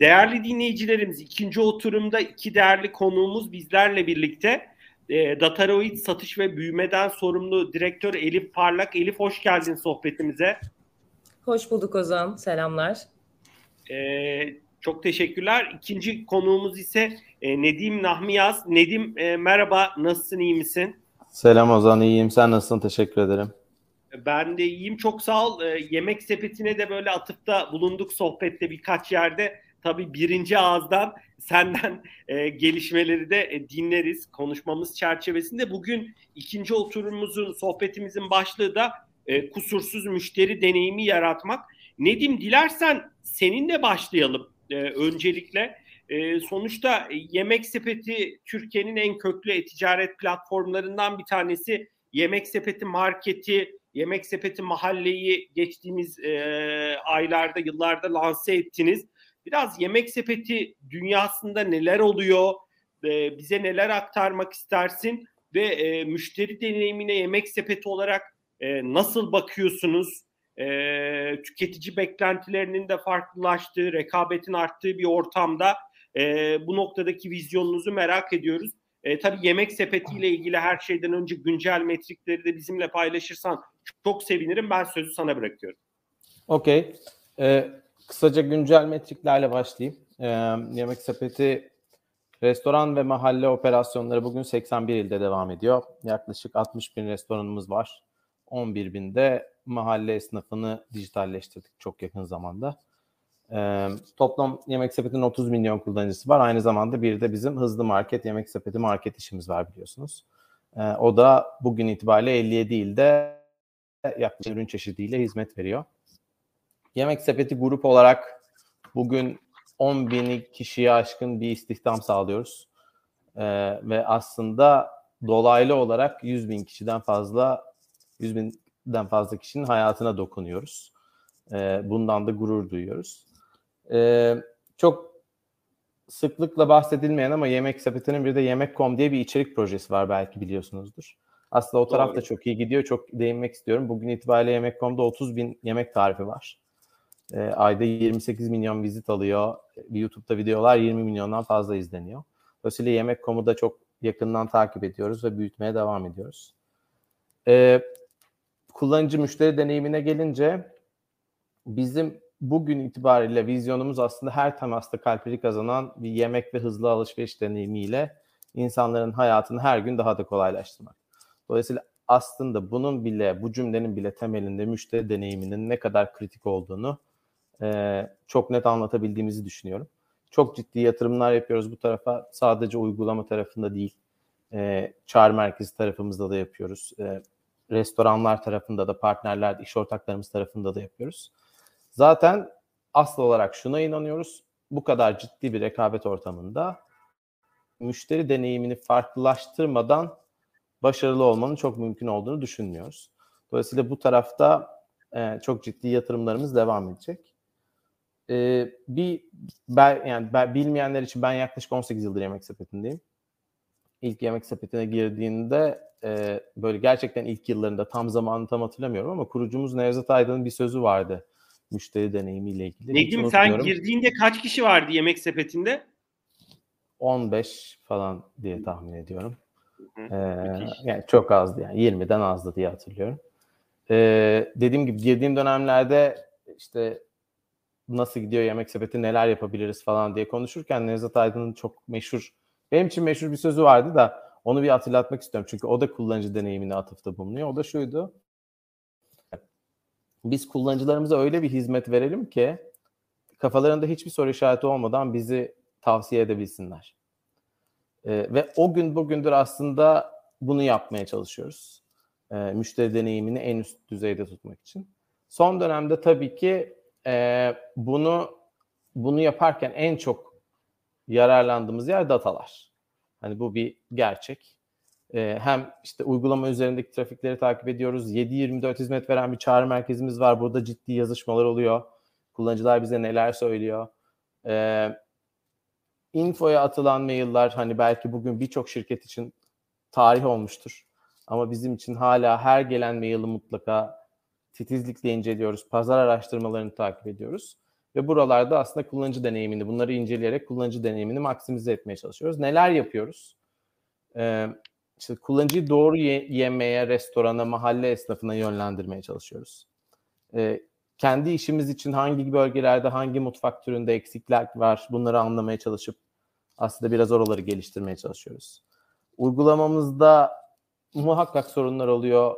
Değerli dinleyicilerimiz ikinci oturumda iki değerli konuğumuz bizlerle birlikte. E, Dataroid satış ve büyümeden sorumlu direktör Elif Parlak. Elif hoş geldin sohbetimize. Hoş bulduk Ozan. Selamlar. E, çok teşekkürler. İkinci konuğumuz ise e, Nedim Nahmiyaz. Nedim e, merhaba, nasılsın, iyi misin? Selam Ozan, iyiyim. Sen nasılsın? Teşekkür ederim. Ben de iyiyim. Çok sağ ol. E, yemek sepetine de böyle atıfta bulunduk sohbette birkaç yerde tabii birinci ağızdan senden e, gelişmeleri de e, dinleriz konuşmamız çerçevesinde. Bugün ikinci oturumumuzun, sohbetimizin başlığı da e, kusursuz müşteri deneyimi yaratmak. Nedim dilersen seninle başlayalım e, öncelikle. E, sonuçta e, Yemek Sepeti Türkiye'nin en köklü e-ticaret platformlarından bir tanesi. Yemek Sepeti Marketi, Yemek Sepeti Mahalleyi geçtiğimiz e, aylarda, yıllarda lanse ettiniz. Biraz yemek sepeti dünyasında neler oluyor? Bize neler aktarmak istersin? Ve e, müşteri deneyimine yemek sepeti olarak e, nasıl bakıyorsunuz? E, tüketici beklentilerinin de farklılaştığı, rekabetin arttığı bir ortamda bu noktadaki vizyonunuzu merak ediyoruz. E, tabii yemek sepetiyle ilgili her şeyden önce güncel metrikleri de bizimle paylaşırsan çok sevinirim. Ben sözü sana bırakıyorum. Okey. Ee, Kısaca güncel metriklerle başlayayım. Ee, Yemek Sepeti restoran ve mahalle operasyonları bugün 81 ilde devam ediyor. Yaklaşık 60 bin restoranımız var. 11 binde mahalle esnafını dijitalleştirdik çok yakın zamanda. Ee, toplam Yemek Sepeti'nin 30 milyon kullanıcısı var. Aynı zamanda bir de bizim hızlı market Yemek Sepeti market işimiz var biliyorsunuz. Ee, o da bugün itibariyle 57 ilde yaklaşık ürün çeşidiyle hizmet veriyor. Yemek Sepeti grup olarak bugün 10 bin kişiye aşkın bir istihdam sağlıyoruz. Ee, ve aslında dolaylı olarak 100 bin kişiden fazla 100 binden fazla kişinin hayatına dokunuyoruz. Ee, bundan da gurur duyuyoruz. Ee, çok sıklıkla bahsedilmeyen ama Yemek Sepeti'nin bir de Yemek.com diye bir içerik projesi var belki biliyorsunuzdur. Aslında o taraf da çok iyi gidiyor. Çok değinmek istiyorum. Bugün itibariyle Yemek.com'da 30 bin yemek tarifi var. E, ayda 28 milyon vizit alıyor. YouTube'da videolar 20 milyondan fazla izleniyor. Dolayısıyla Yemek.com'u da çok yakından takip ediyoruz ve büyütmeye devam ediyoruz. E, kullanıcı müşteri deneyimine gelince bizim bugün itibariyle vizyonumuz aslında her temasta kalpleri kazanan bir yemek ve hızlı alışveriş deneyimiyle insanların hayatını her gün daha da kolaylaştırmak. Dolayısıyla aslında bunun bile, bu cümlenin bile temelinde müşteri deneyiminin ne kadar kritik olduğunu e, çok net anlatabildiğimizi düşünüyorum. Çok ciddi yatırımlar yapıyoruz bu tarafa. Sadece uygulama tarafında değil, e, çağrı merkezi tarafımızda da yapıyoruz. E, restoranlar tarafında da, partnerler, iş ortaklarımız tarafında da yapıyoruz. Zaten asıl olarak şuna inanıyoruz. Bu kadar ciddi bir rekabet ortamında müşteri deneyimini farklılaştırmadan başarılı olmanın çok mümkün olduğunu düşünmüyoruz. Dolayısıyla bu tarafta e, çok ciddi yatırımlarımız devam edecek e, bir ben, yani ben, bilmeyenler için ben yaklaşık 18 yıldır yemek sepetindeyim. İlk yemek sepetine girdiğinde e, böyle gerçekten ilk yıllarında tam zamanını tam hatırlamıyorum ama kurucumuz Nevzat Aydın'ın bir sözü vardı müşteri deneyimiyle ilgili. Nedim sen girdiğinde kaç kişi vardı yemek sepetinde? 15 falan diye tahmin ediyorum. ee, yani çok azdı yani 20'den azdı diye hatırlıyorum. Ee, dediğim gibi girdiğim dönemlerde işte nasıl gidiyor yemek sepeti neler yapabiliriz falan diye konuşurken Nevzat Aydın'ın çok meşhur benim için meşhur bir sözü vardı da onu bir hatırlatmak istiyorum. Çünkü o da kullanıcı deneyimine atıfta bulunuyor. O da şuydu. Biz kullanıcılarımıza öyle bir hizmet verelim ki kafalarında hiçbir soru işareti olmadan bizi tavsiye edebilsinler. Ee, ve o gün bugündür aslında bunu yapmaya çalışıyoruz. Ee, müşteri deneyimini en üst düzeyde tutmak için. Son dönemde tabii ki e, bunu bunu yaparken en çok yararlandığımız yer datalar. Hani bu bir gerçek. E, hem işte uygulama üzerindeki trafikleri takip ediyoruz. 7-24 hizmet veren bir çağrı merkezimiz var. Burada ciddi yazışmalar oluyor. Kullanıcılar bize neler söylüyor. E, infoya atılan mailler hani belki bugün birçok şirket için tarih olmuştur. Ama bizim için hala her gelen maili mutlaka titizlikle inceliyoruz. Pazar araştırmalarını takip ediyoruz. Ve buralarda aslında kullanıcı deneyimini, bunları inceleyerek kullanıcı deneyimini maksimize etmeye çalışıyoruz. Neler yapıyoruz? Ee, işte kullanıcıyı doğru ye- yemeye, restorana, mahalle esnafına yönlendirmeye çalışıyoruz. Ee, kendi işimiz için hangi bölgelerde, hangi mutfak türünde eksikler var bunları anlamaya çalışıp aslında biraz oraları geliştirmeye çalışıyoruz. Uygulamamızda muhakkak sorunlar oluyor.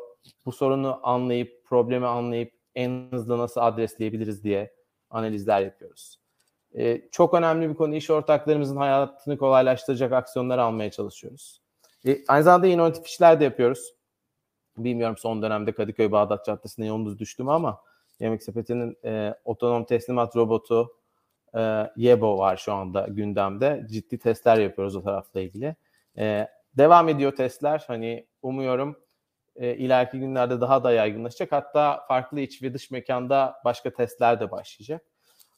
Bu sorunu anlayıp, problemi anlayıp en hızlı nasıl adresleyebiliriz diye analizler yapıyoruz. Ee, çok önemli bir konu iş ortaklarımızın hayatını kolaylaştıracak aksiyonlar almaya çalışıyoruz. Ee, aynı zamanda inovatif işler de yapıyoruz. Bilmiyorum son dönemde Kadıköy Bağdat Caddesi'ne yolumuz düştü mü ama Yemek Sepeti'nin e, otonom teslimat robotu e, Yebo var şu anda gündemde. Ciddi testler yapıyoruz o tarafla ilgili. E, devam ediyor testler. Hani umuyorum e, ileriki günlerde daha da yaygınlaşacak. Hatta farklı iç ve dış mekanda başka testler de başlayacak.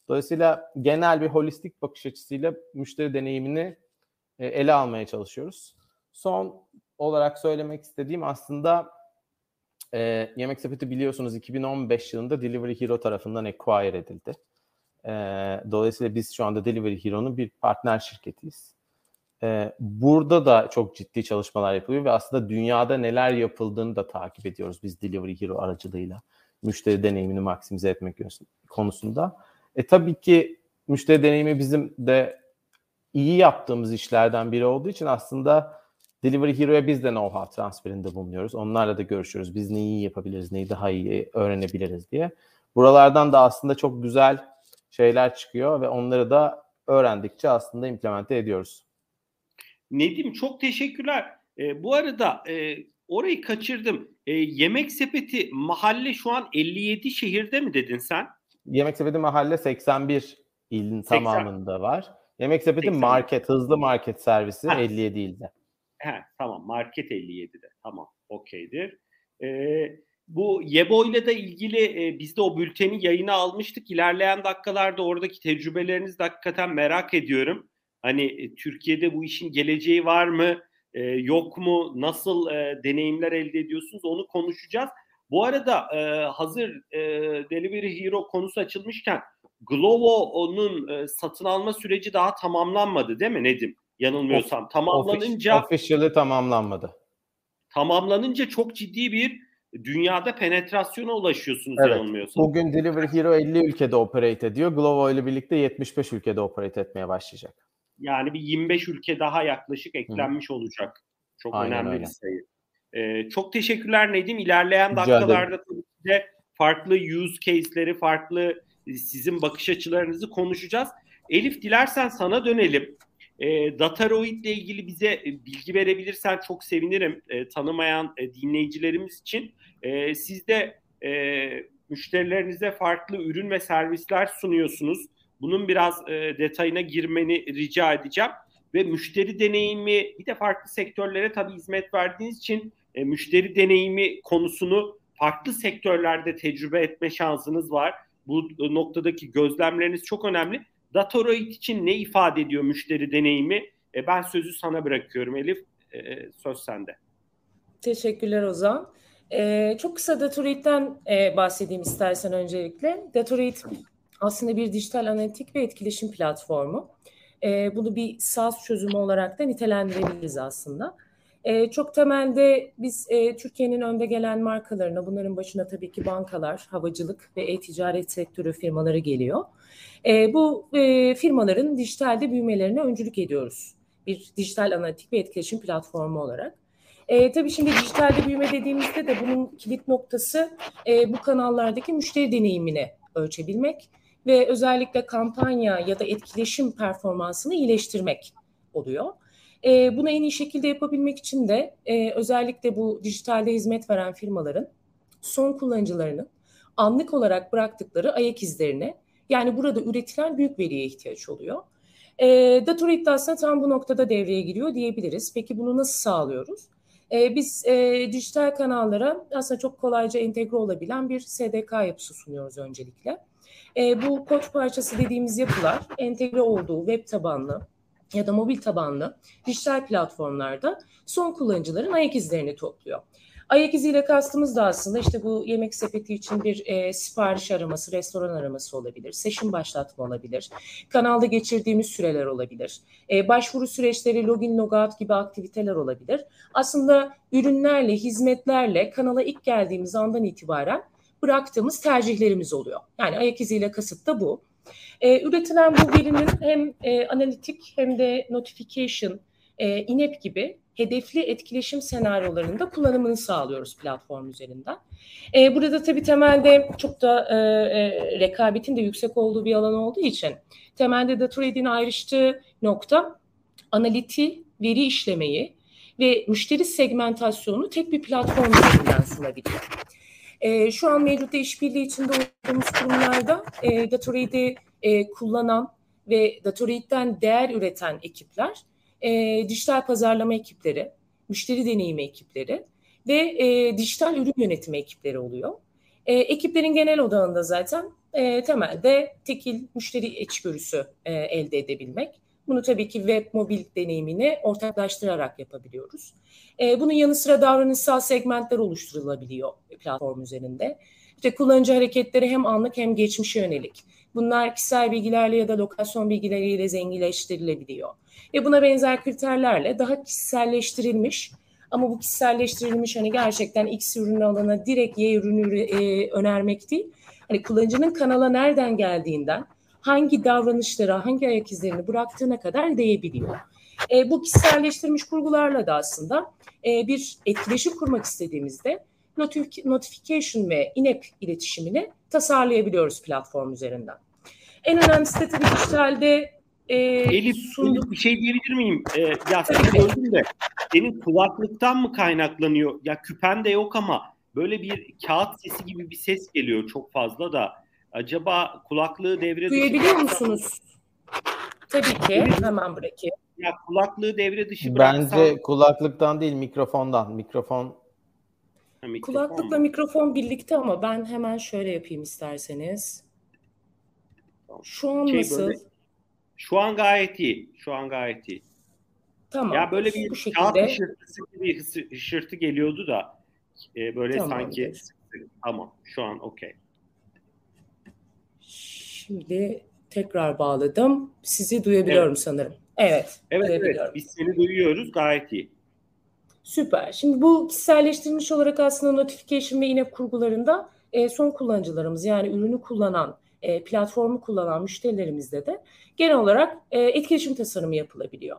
Dolayısıyla genel bir holistik bakış açısıyla müşteri deneyimini e, ele almaya çalışıyoruz. Son olarak söylemek istediğim aslında e, Yemek Sepeti biliyorsunuz 2015 yılında Delivery Hero tarafından acquire edildi. E, dolayısıyla biz şu anda Delivery Hero'nun bir partner şirketiyiz. Burada da çok ciddi çalışmalar yapılıyor ve aslında dünyada neler yapıldığını da takip ediyoruz biz Delivery Hero aracılığıyla. Müşteri deneyimini maksimize etmek konusunda. E tabii ki müşteri deneyimi bizim de iyi yaptığımız işlerden biri olduğu için aslında Delivery Hero'ya biz de know-how transferinde bulunuyoruz. Onlarla da görüşüyoruz. Biz neyi yapabiliriz, neyi daha iyi öğrenebiliriz diye. Buralardan da aslında çok güzel şeyler çıkıyor ve onları da öğrendikçe aslında implemente ediyoruz. Nedim çok teşekkürler. E, bu arada e, orayı kaçırdım. E, yemek sepeti mahalle şu an 57 şehirde mi dedin sen? Yemek sepeti mahalle 81 ilin 80. tamamında var. Yemek sepeti 80. market, hızlı market servisi ha. 57 ilde. He, tamam market 57'de. Tamam okeydir. Ee, bu Yebo ile de ilgili e, biz de o bülteni yayına almıştık. İlerleyen dakikalarda oradaki tecrübelerinizi de hakikaten merak ediyorum. Hani e, Türkiye'de bu işin geleceği var mı? E, yok mu? Nasıl e, deneyimler elde ediyorsunuz? Onu konuşacağız. Bu arada e, hazır e, Delivery Hero konusu açılmışken Glovo'nun e, satın alma süreci daha tamamlanmadı değil mi Nedim? Yanılmıyorsam. Of, tamamlanınca officially tamamlanmadı. Tamamlanınca çok ciddi bir dünyada penetrasyona ulaşıyorsunuz evet. yanılmıyorsam. Bugün Delivery Hero 50 ülkede operate ediyor. Glovo ile birlikte 75 ülkede operate etmeye başlayacak. Yani bir 25 ülke daha yaklaşık eklenmiş Hı. olacak. Çok Aynen önemli öyle. bir sayı. Ee, çok teşekkürler Nedim. İlerleyen Rica dakikalarda tabii de farklı use case'leri, farklı sizin bakış açılarınızı konuşacağız. Elif dilersen sana dönelim. E, Dataroid ile ilgili bize e, bilgi verebilirsen çok sevinirim e, tanımayan e, dinleyicilerimiz için. E, siz de e, müşterilerinize farklı ürün ve servisler sunuyorsunuz. Bunun biraz e, detayına girmeni rica edeceğim. Ve müşteri deneyimi bir de farklı sektörlere tabii hizmet verdiğiniz için e, müşteri deneyimi konusunu farklı sektörlerde tecrübe etme şansınız var. Bu noktadaki gözlemleriniz çok önemli. Datoroid için ne ifade ediyor müşteri deneyimi? E, ben sözü sana bırakıyorum Elif. E, söz sende. Teşekkürler Ozan. E, çok kısa Datoroid'den e, bahsedeyim istersen öncelikle. Datoroid aslında bir dijital analitik ve etkileşim platformu. E, bunu bir SaaS çözümü olarak da nitelendirebiliriz aslında. E, çok temelde biz e, Türkiye'nin önde gelen markalarına, bunların başına tabii ki bankalar, havacılık ve e-ticaret sektörü firmaları geliyor. E, bu e, firmaların dijitalde büyümelerine öncülük ediyoruz. Bir dijital analitik ve etkileşim platformu olarak. E, tabii şimdi dijitalde büyüme dediğimizde de bunun kilit noktası e, bu kanallardaki müşteri deneyimini ölçebilmek ve özellikle kampanya ya da etkileşim performansını iyileştirmek oluyor. E, bunu en iyi şekilde yapabilmek için de e, özellikle bu dijitalde hizmet veren firmaların son kullanıcılarının anlık olarak bıraktıkları ayak izlerini yani burada üretilen büyük veriye ihtiyaç oluyor. E, Datorit de tam bu noktada devreye giriyor diyebiliriz. Peki bunu nasıl sağlıyoruz? E, biz e, dijital kanallara aslında çok kolayca entegre olabilen bir SDK yapısı sunuyoruz öncelikle. E, bu koç parçası dediğimiz yapılar entegre olduğu web tabanlı ya da mobil tabanlı dijital platformlarda son kullanıcıların ayak izlerini topluyor. Ayak iziyle kastımız da aslında işte bu yemek sepeti için bir e, sipariş araması, restoran araması olabilir, session başlatma olabilir, kanalda geçirdiğimiz süreler olabilir, e, başvuru süreçleri, login, logout gibi aktiviteler olabilir. Aslında ürünlerle, hizmetlerle kanala ilk geldiğimiz andan itibaren bıraktığımız tercihlerimiz oluyor. Yani ayak iziyle kasıt da bu. E, üretilen bu verinin hem e, analitik hem de notification, e, INEP gibi hedefli etkileşim senaryolarında kullanımını sağlıyoruz platform üzerinden. E, burada tabii temelde çok da e, e, rekabetin de yüksek olduğu bir alan olduğu için temelde Datorade'in ayrıştığı nokta analiti, veri işlemeyi ve müşteri segmentasyonu tek bir platform üzerinden sunabiliyor. E, şu an mevcutta işbirliği içinde olduğumuz kurumlarda e, Gatorade'i e, kullanan ve Gatorade'den değer üreten ekipler, e, dijital pazarlama ekipleri, müşteri deneyimi ekipleri ve e, dijital ürün yönetimi ekipleri oluyor. E, ekiplerin genel odağında zaten e, temelde tekil müşteri içgörüsü e, elde edebilmek. Bunu tabii ki web mobil deneyimini ortaklaştırarak yapabiliyoruz. E, bunun yanı sıra davranışsal segmentler oluşturulabiliyor platform üzerinde. İşte kullanıcı hareketleri hem anlık hem geçmişe yönelik. Bunlar kişisel bilgilerle ya da lokasyon bilgileriyle zenginleştirilebiliyor. Ve buna benzer kriterlerle daha kişiselleştirilmiş ama bu kişiselleştirilmiş hani gerçekten X ürünü alana direkt Y ürünü e, önermek değil. Hani kullanıcının kanala nereden geldiğinden, hangi davranışlara, hangi ayak izlerini bıraktığına kadar değebiliyor. E, bu kişiselleştirilmiş kurgularla da aslında e, bir etkileşim kurmak istediğimizde notification ve inep iletişimini tasarlayabiliyoruz platform üzerinden. En önemlisi de tabii dijitalde e, Elif, sunduk. Elif bir şey diyebilir miyim? E, ya seni gördüm de senin kulaklıktan mı kaynaklanıyor? Ya küpen de yok ama böyle bir kağıt sesi gibi bir ses geliyor çok fazla da. Acaba kulaklığı devre Duyabiliyor musunuz? Tabii ki. Hemen bırakayım. Ya kulaklığı devre dışı bıraksam... Bence kulaklıktan değil mikrofondan. Mikrofon Ha, Kulaklıkla mu? mikrofon birlikte ama ben hemen şöyle yapayım isterseniz. Şu an şey nasıl? Böyle, şu an gayet iyi. Şu an gayet iyi. Tamam. Ya böyle bir şekilde... kağıt hışırtısı gibi hışırtı geliyordu da e, böyle Tamamdır. sanki tamam şu an okey. Şimdi tekrar bağladım. Sizi duyabiliyorum evet. sanırım. Evet. Evet, evet. Biz seni duyuyoruz. Gayet iyi. Süper. Şimdi bu kişiselleştirilmiş olarak aslında notification ve yine kurgularında e, son kullanıcılarımız yani ürünü kullanan, e, platformu kullanan müşterilerimizde de genel olarak e, etkileşim tasarımı yapılabiliyor.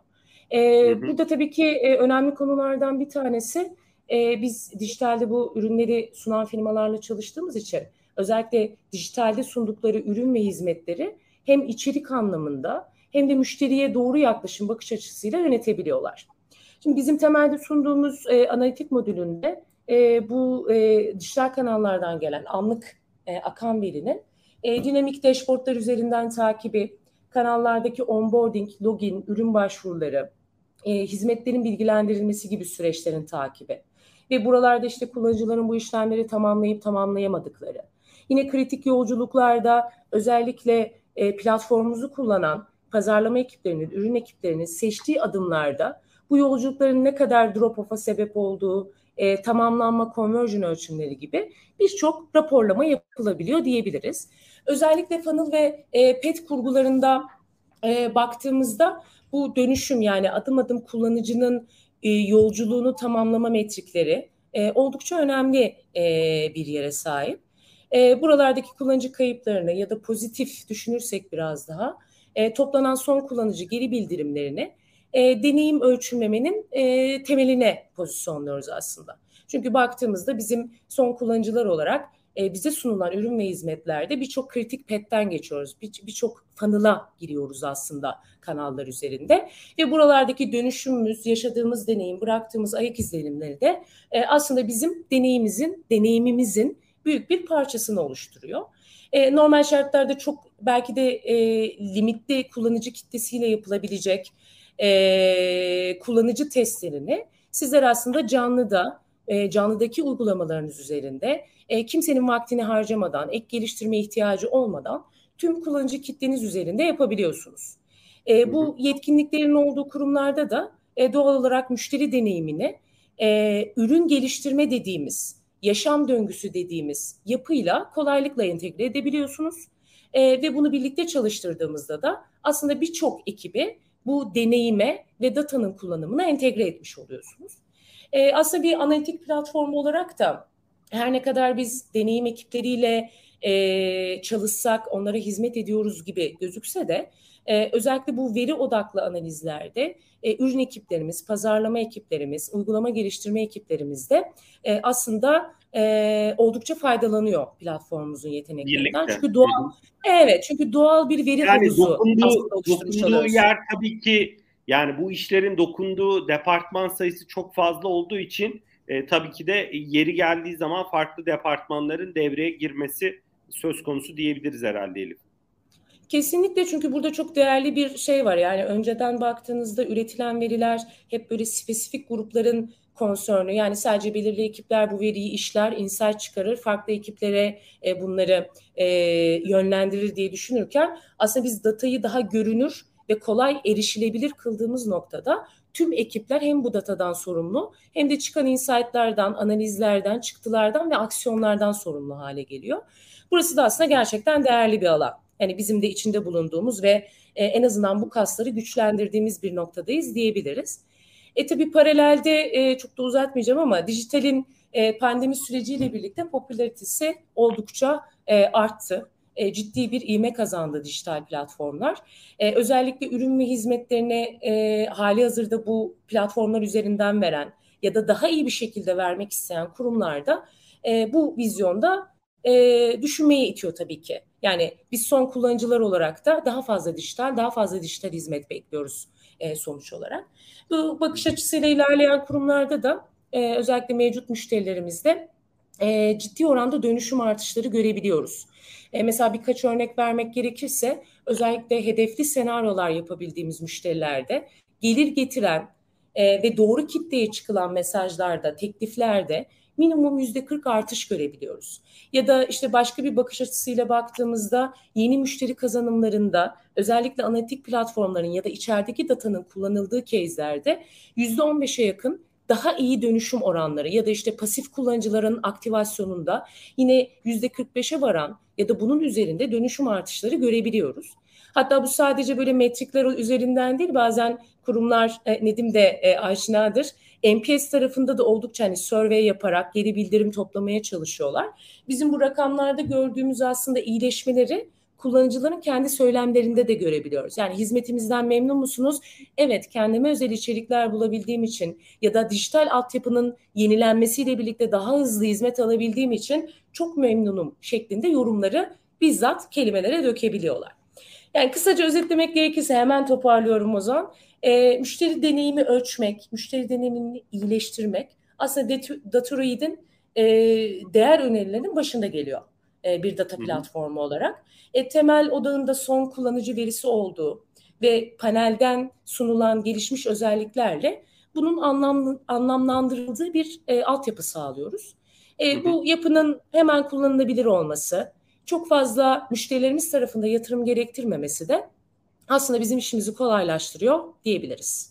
E, hı hı. Burada tabii ki e, önemli konulardan bir tanesi e, biz dijitalde bu ürünleri sunan firmalarla çalıştığımız için özellikle dijitalde sundukları ürün ve hizmetleri hem içerik anlamında hem de müşteriye doğru yaklaşım bakış açısıyla yönetebiliyorlar. Şimdi bizim temelde sunduğumuz e, analitik modülünde e, bu e, dijital kanallardan gelen anlık e, akan verinin e, dinamik dashboardlar üzerinden takibi, kanallardaki onboarding, login, ürün başvuruları, e, hizmetlerin bilgilendirilmesi gibi süreçlerin takibi ve buralarda işte kullanıcıların bu işlemleri tamamlayıp tamamlayamadıkları. Yine kritik yolculuklarda özellikle e, platformumuzu kullanan pazarlama ekiplerinin, ürün ekiplerinin seçtiği adımlarda bu yolculukların ne kadar drop-off'a sebep olduğu, e, tamamlanma conversion ölçümleri gibi birçok raporlama yapılabiliyor diyebiliriz. Özellikle funnel ve e, pet kurgularında e, baktığımızda bu dönüşüm yani adım adım kullanıcının e, yolculuğunu tamamlama metrikleri e, oldukça önemli e, bir yere sahip. E, buralardaki kullanıcı kayıplarını ya da pozitif düşünürsek biraz daha e, toplanan son kullanıcı geri bildirimlerini e, deneyim ölçümlemenin e, temeline pozisyonluyoruz aslında. Çünkü baktığımızda bizim son kullanıcılar olarak e, bize sunulan ürün ve hizmetlerde birçok kritik petten geçiyoruz. Birçok bir funnel'a giriyoruz aslında kanallar üzerinde. Ve buralardaki dönüşümümüz, yaşadığımız deneyim, bıraktığımız ayak izlenimleri de e, aslında bizim deneyimimizin, deneyimimizin büyük bir parçasını oluşturuyor. E, normal şartlarda çok belki de e, limitli kullanıcı kitlesiyle yapılabilecek e, kullanıcı testlerini sizler aslında canlıda, e, canlıdaki uygulamalarınız üzerinde e, kimsenin vaktini harcamadan, ek geliştirme ihtiyacı olmadan tüm kullanıcı kitleniz üzerinde yapabiliyorsunuz. E, bu yetkinliklerin olduğu kurumlarda da e, doğal olarak müşteri deneyimini e, ürün geliştirme dediğimiz, yaşam döngüsü dediğimiz yapıyla kolaylıkla entegre edebiliyorsunuz. E, ve bunu birlikte çalıştırdığımızda da aslında birçok ekibi bu deneyime ve datanın kullanımına entegre etmiş oluyorsunuz. E, aslında bir analitik platform olarak da her ne kadar biz deneyim ekipleriyle e, çalışsak, onlara hizmet ediyoruz gibi gözükse de e, özellikle bu veri odaklı analizlerde e, ürün ekiplerimiz, pazarlama ekiplerimiz, uygulama geliştirme ekiplerimiz de e, aslında e, oldukça faydalanıyor platformumuzun yeteneklerinden. Birlikte. Çünkü doğal, evet çünkü doğal bir veri yani havuzu dokunduğu, dokunduğu yer tabii ki yani bu işlerin dokunduğu departman sayısı çok fazla olduğu için e, tabii ki de yeri geldiği zaman farklı departmanların devreye girmesi söz konusu diyebiliriz herhalde Elif. Kesinlikle çünkü burada çok değerli bir şey var. Yani önceden baktığınızda üretilen veriler hep böyle spesifik grupların konsörnü. Yani sadece belirli ekipler bu veriyi işler, insight çıkarır, farklı ekiplere e, bunları e, yönlendirir diye düşünürken aslında biz datayı daha görünür ve kolay erişilebilir kıldığımız noktada tüm ekipler hem bu datadan sorumlu hem de çıkan insight'lardan, analizlerden, çıktılardan ve aksiyonlardan sorumlu hale geliyor. Burası da aslında gerçekten değerli bir alan. Yani bizim de içinde bulunduğumuz ve e, en azından bu kasları güçlendirdiğimiz bir noktadayız diyebiliriz. E tabi paralelde e, çok da uzatmayacağım ama dijitalin e, pandemi süreciyle birlikte popülaritesi oldukça e, arttı. E, ciddi bir ivme kazandı dijital platformlar. E, özellikle ürün ve hizmetlerini e, hali hazırda bu platformlar üzerinden veren ya da daha iyi bir şekilde vermek isteyen kurumlarda e, bu vizyonda e, düşünmeye itiyor tabii ki. Yani biz son kullanıcılar olarak da daha fazla dijital, daha fazla dijital hizmet bekliyoruz e, sonuç olarak. Bu bakış açısıyla ilerleyen kurumlarda da e, özellikle mevcut müşterilerimizde e, ciddi oranda dönüşüm artışları görebiliyoruz. E, mesela birkaç örnek vermek gerekirse özellikle hedefli senaryolar yapabildiğimiz müşterilerde gelir getiren e, ve doğru kitleye çıkılan mesajlarda, tekliflerde minimum yüzde 40 artış görebiliyoruz. Ya da işte başka bir bakış açısıyla baktığımızda yeni müşteri kazanımlarında özellikle analitik platformların ya da içerideki datanın kullanıldığı case'lerde yüzde 15'e yakın daha iyi dönüşüm oranları ya da işte pasif kullanıcıların aktivasyonunda yine yüzde 45'e varan ya da bunun üzerinde dönüşüm artışları görebiliyoruz. Hatta bu sadece böyle metrikler üzerinden değil bazen kurumlar e, Nedim de e, aşinadır. NPS tarafında da oldukça hani survey yaparak geri bildirim toplamaya çalışıyorlar. Bizim bu rakamlarda gördüğümüz aslında iyileşmeleri kullanıcıların kendi söylemlerinde de görebiliyoruz. Yani hizmetimizden memnun musunuz? Evet, kendime özel içerikler bulabildiğim için ya da dijital altyapının yenilenmesiyle birlikte daha hızlı hizmet alabildiğim için çok memnunum şeklinde yorumları bizzat kelimelere dökebiliyorlar. Yani kısaca özetlemek gerekirse hemen toparlıyorum o zaman. E, müşteri deneyimi ölçmek, müşteri deneyimini iyileştirmek aslında Datoroid'in e, değer önerilerinin başında geliyor e, bir data platformu olarak. E, temel odağında son kullanıcı verisi olduğu ve panelden sunulan gelişmiş özelliklerle bunun anlam, anlamlandırıldığı bir e, altyapı sağlıyoruz. E, bu yapının hemen kullanılabilir olması, çok fazla müşterilerimiz tarafında yatırım gerektirmemesi de aslında bizim işimizi kolaylaştırıyor diyebiliriz.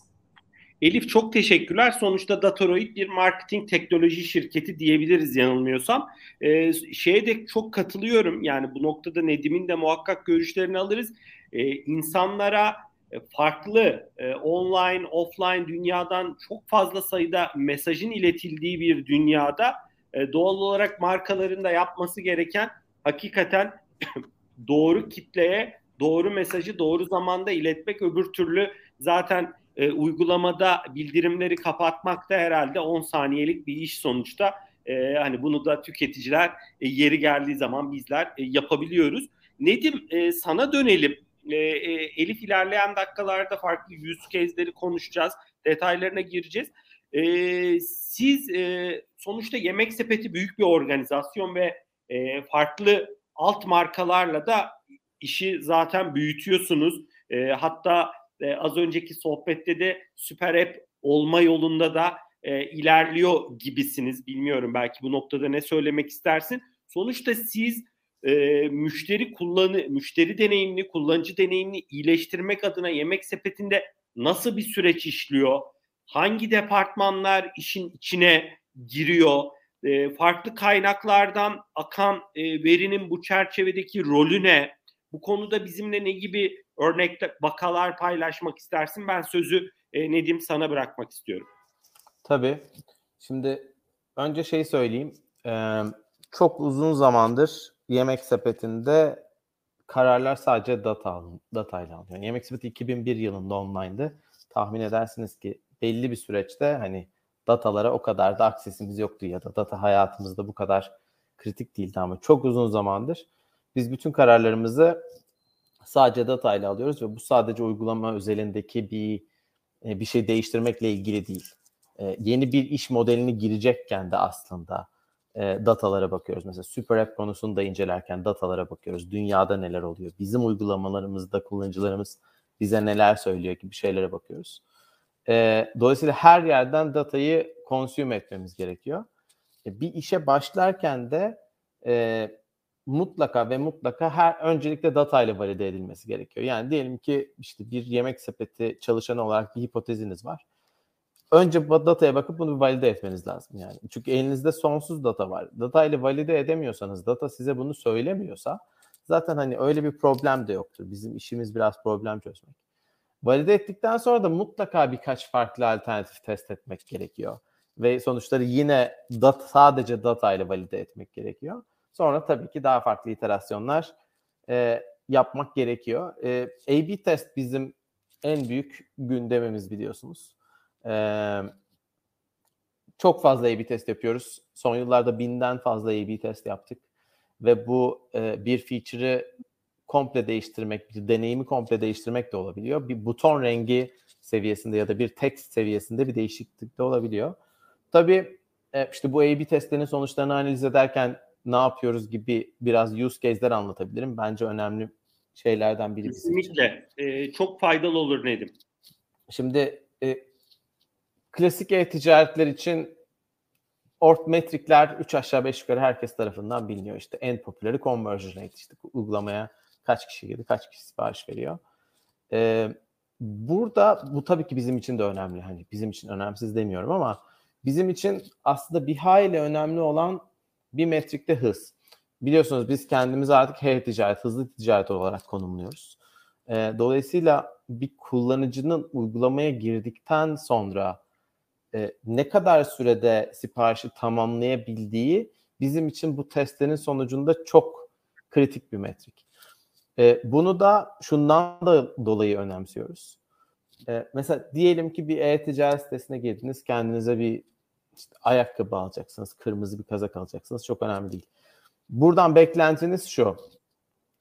Elif çok teşekkürler. Sonuçta Datoroid bir marketing teknoloji şirketi diyebiliriz yanılmıyorsam. Ee, şeye de çok katılıyorum. Yani bu noktada Nedim'in de muhakkak görüşlerini alırız. Ee, insanlara e, farklı e, online, offline dünyadan çok fazla sayıda mesajın iletildiği bir dünyada e, doğal olarak markaların da yapması gereken hakikaten doğru kitleye doğru mesajı doğru zamanda iletmek öbür türlü zaten e, uygulamada bildirimleri kapatmak da herhalde 10 saniyelik bir iş sonuçta. E, hani bunu da tüketiciler e, yeri geldiği zaman bizler e, yapabiliyoruz. Nedim e, sana dönelim. E, e, Elif ilerleyen dakikalarda farklı yüz case'leri konuşacağız. Detaylarına gireceğiz. E, siz e, sonuçta Yemek Sepeti büyük bir organizasyon ve e, farklı alt markalarla da işi zaten büyütüyorsunuz. E, hatta e, az önceki sohbette de süper app olma yolunda da e, ilerliyor gibisiniz. Bilmiyorum belki bu noktada ne söylemek istersin. Sonuçta siz e, müşteri kullanı müşteri deneyimini, kullanıcı deneyimini iyileştirmek adına yemek sepetinde nasıl bir süreç işliyor? hangi departmanlar işin içine giriyor? E, farklı kaynaklardan akan e, verinin bu çerçevedeki rolü ne? Bu konuda bizimle ne gibi örnekte vakalar paylaşmak istersin? Ben sözü e, Nedim sana bırakmak istiyorum. Tabii. Şimdi önce şey söyleyeyim. Ee, çok uzun zamandır yemek sepetinde kararlar sadece data datayla alınıyor. Yemek sepeti 2001 yılında online'dı. Tahmin edersiniz ki belli bir süreçte hani datalara o kadar da aksesimiz yoktu ya da data hayatımızda bu kadar kritik değildi ama çok uzun zamandır biz bütün kararlarımızı sadece data ile alıyoruz ve bu sadece uygulama özelindeki bir e, bir şey değiştirmekle ilgili değil. E, yeni bir iş modelini girecekken de aslında e, datalara bakıyoruz. Mesela Super App konusunu da incelerken datalara bakıyoruz. Dünyada neler oluyor? Bizim uygulamalarımızda kullanıcılarımız bize neler söylüyor gibi şeylere bakıyoruz. dolayısıyla her yerden datayı consume etmemiz gerekiyor. bir işe başlarken de mutlaka ve mutlaka her öncelikle data ile valide edilmesi gerekiyor. Yani diyelim ki işte bir yemek sepeti çalışanı olarak bir hipoteziniz var. Önce dataya bakıp bunu valide etmeniz lazım yani. Çünkü elinizde sonsuz data var. Data ile valide edemiyorsanız, data size bunu söylemiyorsa zaten hani öyle bir problem de yoktur. Bizim işimiz biraz problem çözmek. Valide ettikten sonra da mutlaka birkaç farklı alternatif test etmek gerekiyor. Ve sonuçları yine dat sadece data ile valide etmek gerekiyor. Sonra tabii ki daha farklı iterasyonlar e, yapmak gerekiyor. E, A-B test bizim en büyük gündemimiz biliyorsunuz. E, çok fazla A-B test yapıyoruz. Son yıllarda binden fazla A-B test yaptık. Ve bu e, bir feature'ı komple değiştirmek, bir deneyimi komple değiştirmek de olabiliyor. Bir buton rengi seviyesinde ya da bir text seviyesinde bir değişiklik de olabiliyor. Tabii e, işte bu A-B testlerin sonuçlarını analiz ederken ne yapıyoruz gibi biraz use case'ler anlatabilirim. Bence önemli şeylerden biri. Kesinlikle. Ee, çok faydalı olur Nedim. Şimdi e, klasik e-ticaretler için ort metrikler 3 aşağı 5 yukarı herkes tarafından biliniyor. İşte en popüleri conversion rate. İşte uygulamaya kaç kişi girdi, kaç kişi sipariş veriyor. Ee, burada bu tabii ki bizim için de önemli. Hani bizim için önemsiz demiyorum ama bizim için aslında bir hayli önemli olan bir metrikte hız. Biliyorsunuz biz kendimizi artık her ticaret, hızlı ticaret olarak konumluyoruz. E, dolayısıyla bir kullanıcının uygulamaya girdikten sonra e, ne kadar sürede siparişi tamamlayabildiği bizim için bu testlerin sonucunda çok kritik bir metrik. E, bunu da şundan da dolayı önemsiyoruz. E, mesela diyelim ki bir e-ticaret sitesine girdiniz, kendinize bir işte ayakkabı alacaksınız, kırmızı bir kazak alacaksınız. Çok önemli değil. Buradan beklentiniz şu.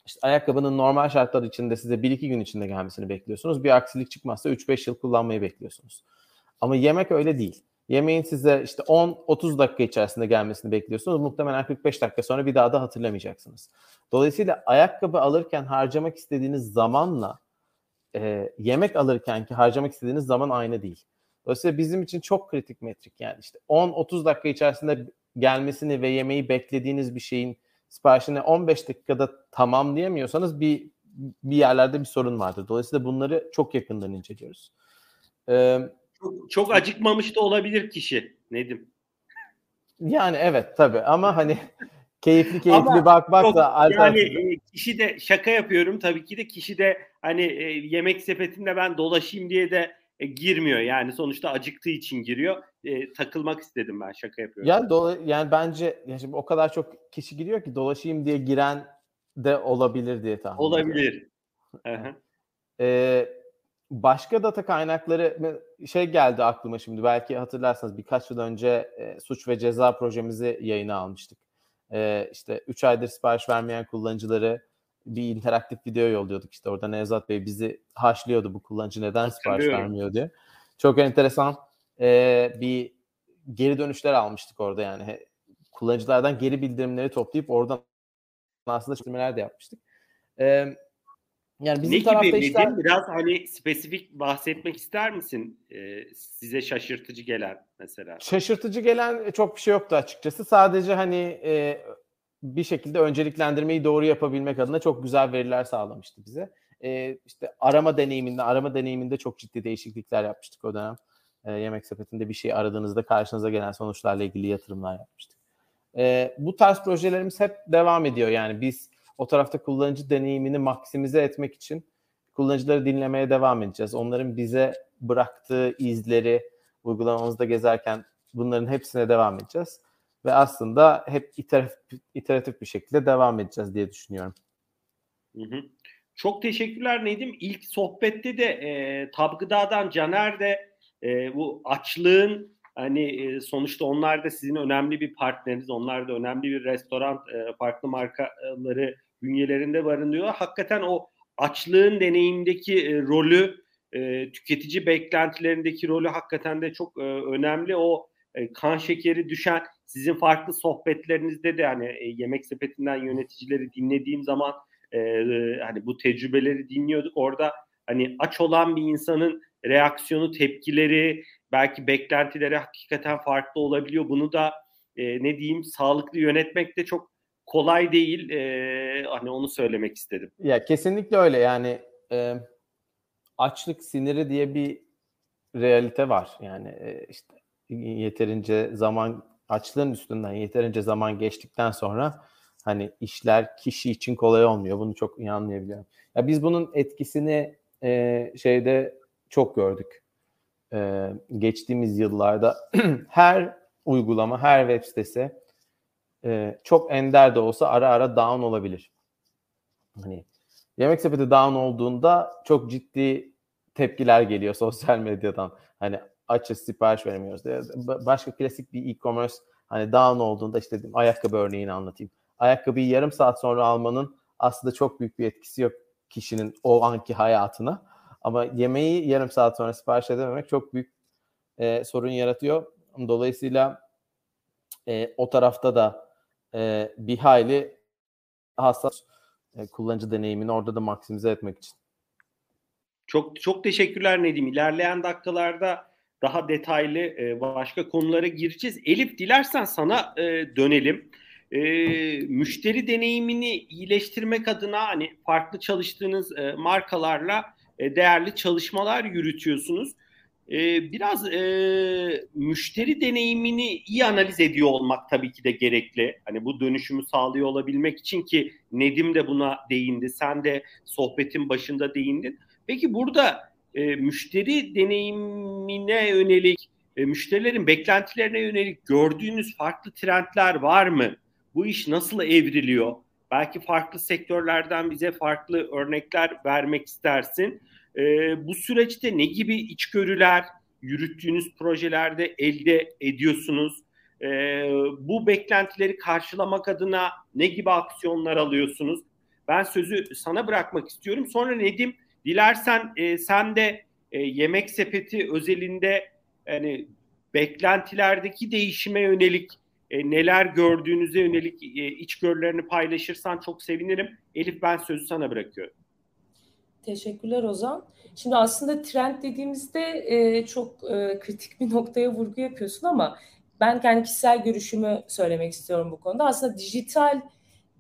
İşte ayakkabının normal şartlar içinde size 1-2 gün içinde gelmesini bekliyorsunuz. Bir aksilik çıkmazsa 3-5 yıl kullanmayı bekliyorsunuz. Ama yemek öyle değil. Yemeğin size işte 10-30 dakika içerisinde gelmesini bekliyorsunuz. Muhtemelen 45 dakika sonra bir daha da hatırlamayacaksınız. Dolayısıyla ayakkabı alırken harcamak istediğiniz zamanla e, yemek alırken ki harcamak istediğiniz zaman aynı değil. Dolayısıyla bizim için çok kritik metrik yani işte 10-30 dakika içerisinde gelmesini ve yemeği beklediğiniz bir şeyin siparişini 15 dakikada tamamlayamıyorsanız bir bir yerlerde bir sorun vardır. Dolayısıyla bunları çok yakından inceliyoruz. Ee, çok, çok acıkmamış da olabilir kişi Nedim. Yani evet tabii ama hani keyifli keyifli ama bakmak da yani e, kişi de şaka yapıyorum tabii ki de kişi de hani e, yemek sepetinde ben dolaşayım diye de e, girmiyor. Yani sonuçta acıktığı için giriyor. E, takılmak istedim ben şaka yapıyorum. Yani dola, yani bence yani şimdi o kadar çok kişi giriyor ki dolaşayım diye giren de olabilir diye tahmin Olabilir. ee, başka data kaynakları şey geldi aklıma şimdi belki hatırlarsanız birkaç yıl önce e, suç ve ceza projemizi yayına almıştık. E, işte 3 aydır sipariş vermeyen kullanıcıları bir interaktif video yolluyorduk işte orada Nevzat Bey bizi haşlıyordu bu kullanıcı neden sipariş vermiyor diye. Çok enteresan e, bir geri dönüşler almıştık orada yani. Kullanıcılardan geri bildirimleri toplayıp oradan aslında çözümler de yapmıştık. E, yani bizim ne tarafta gibi işler... biraz hani spesifik bahsetmek ister misin? Ee, size şaşırtıcı gelen mesela. Şaşırtıcı gelen çok bir şey yoktu açıkçası. Sadece hani e, bir şekilde önceliklendirmeyi doğru yapabilmek adına çok güzel veriler sağlamıştı bize. E, işte arama deneyiminde, arama deneyiminde çok ciddi değişiklikler yapmıştık o dönem. E, yemek sepetinde bir şey aradığınızda karşınıza gelen sonuçlarla ilgili yatırımlar yapmıştık. E, bu tarz projelerimiz hep devam ediyor. Yani biz o tarafta kullanıcı deneyimini maksimize etmek için kullanıcıları dinlemeye devam edeceğiz. Onların bize bıraktığı izleri uygulamamızda gezerken bunların hepsine devam edeceğiz. Ve aslında hep iteratif, iteratif bir şekilde devam edeceğiz diye düşünüyorum. Hı hı. Çok teşekkürler Nedim. İlk sohbette de e, Tabgıda'dan Caner de e, bu açlığın hani e, sonuçta onlar da sizin önemli bir partneriniz. Onlar da önemli bir restoran, e, farklı markaları bünyelerinde barındırıyor. Hakikaten o açlığın deneyimdeki e, rolü, e, tüketici beklentilerindeki rolü hakikaten de çok e, önemli. O e, kan şekeri düşen sizin farklı sohbetlerinizde de hani e, yemek sepetinden yöneticileri dinlediğim zaman e, hani bu tecrübeleri dinliyorduk. Orada hani aç olan bir insanın reaksiyonu, tepkileri, belki beklentileri hakikaten farklı olabiliyor. Bunu da e, ne diyeyim sağlıklı yönetmek de çok kolay değil. E, hani onu söylemek istedim. Ya kesinlikle öyle. Yani e, açlık siniri diye bir realite var. Yani e, işte yeterince zaman açlığın üstünden yeterince zaman geçtikten sonra hani işler kişi için kolay olmuyor. Bunu çok iyi anlayabiliyorum. Ya biz bunun etkisini e, şeyde çok gördük. E, geçtiğimiz yıllarda her uygulama, her web sitesi e, çok ender de olsa ara ara down olabilir. Hani yemek sepeti down olduğunda çok ciddi tepkiler geliyor sosyal medyadan. Hani açız sipariş veremiyoruz. Başka klasik bir e-commerce hani down olduğunda işte ayakkabı örneğini anlatayım. Ayakkabıyı yarım saat sonra almanın aslında çok büyük bir etkisi yok kişinin o anki hayatına. Ama yemeği yarım saat sonra sipariş edememek çok büyük e, sorun yaratıyor. Dolayısıyla e, o tarafta da e, bir hayli hassas e, kullanıcı deneyimini orada da maksimize etmek için. Çok çok teşekkürler Nedim. İlerleyen dakikalarda daha detaylı e, başka konulara gireceğiz. Elif dilersen sana e, dönelim. E, müşteri deneyimini iyileştirmek adına hani farklı çalıştığınız markalarla değerli çalışmalar yürütüyorsunuz. Biraz müşteri deneyimini iyi analiz ediyor olmak tabii ki de gerekli. Hani bu dönüşümü sağlıyor olabilmek için ki Nedim de buna değindi. Sen de sohbetin başında değindin. Peki burada e, müşteri deneyimine yönelik, e, müşterilerin beklentilerine yönelik gördüğünüz farklı trendler var mı? Bu iş nasıl evriliyor? Belki farklı sektörlerden bize farklı örnekler vermek istersin. E, bu süreçte ne gibi içgörüler yürüttüğünüz projelerde elde ediyorsunuz? E, bu beklentileri karşılamak adına ne gibi aksiyonlar alıyorsunuz? Ben sözü sana bırakmak istiyorum. Sonra Nedim Dilersen e, sen de e, yemek sepeti özelinde yani beklentilerdeki değişime yönelik e, neler gördüğünüze yönelik e, içgörülerini paylaşırsan çok sevinirim. Elif ben sözü sana bırakıyorum. Teşekkürler Ozan. Şimdi aslında trend dediğimizde e, çok e, kritik bir noktaya vurgu yapıyorsun ama ben kendi kişisel görüşümü söylemek istiyorum bu konuda. Aslında dijital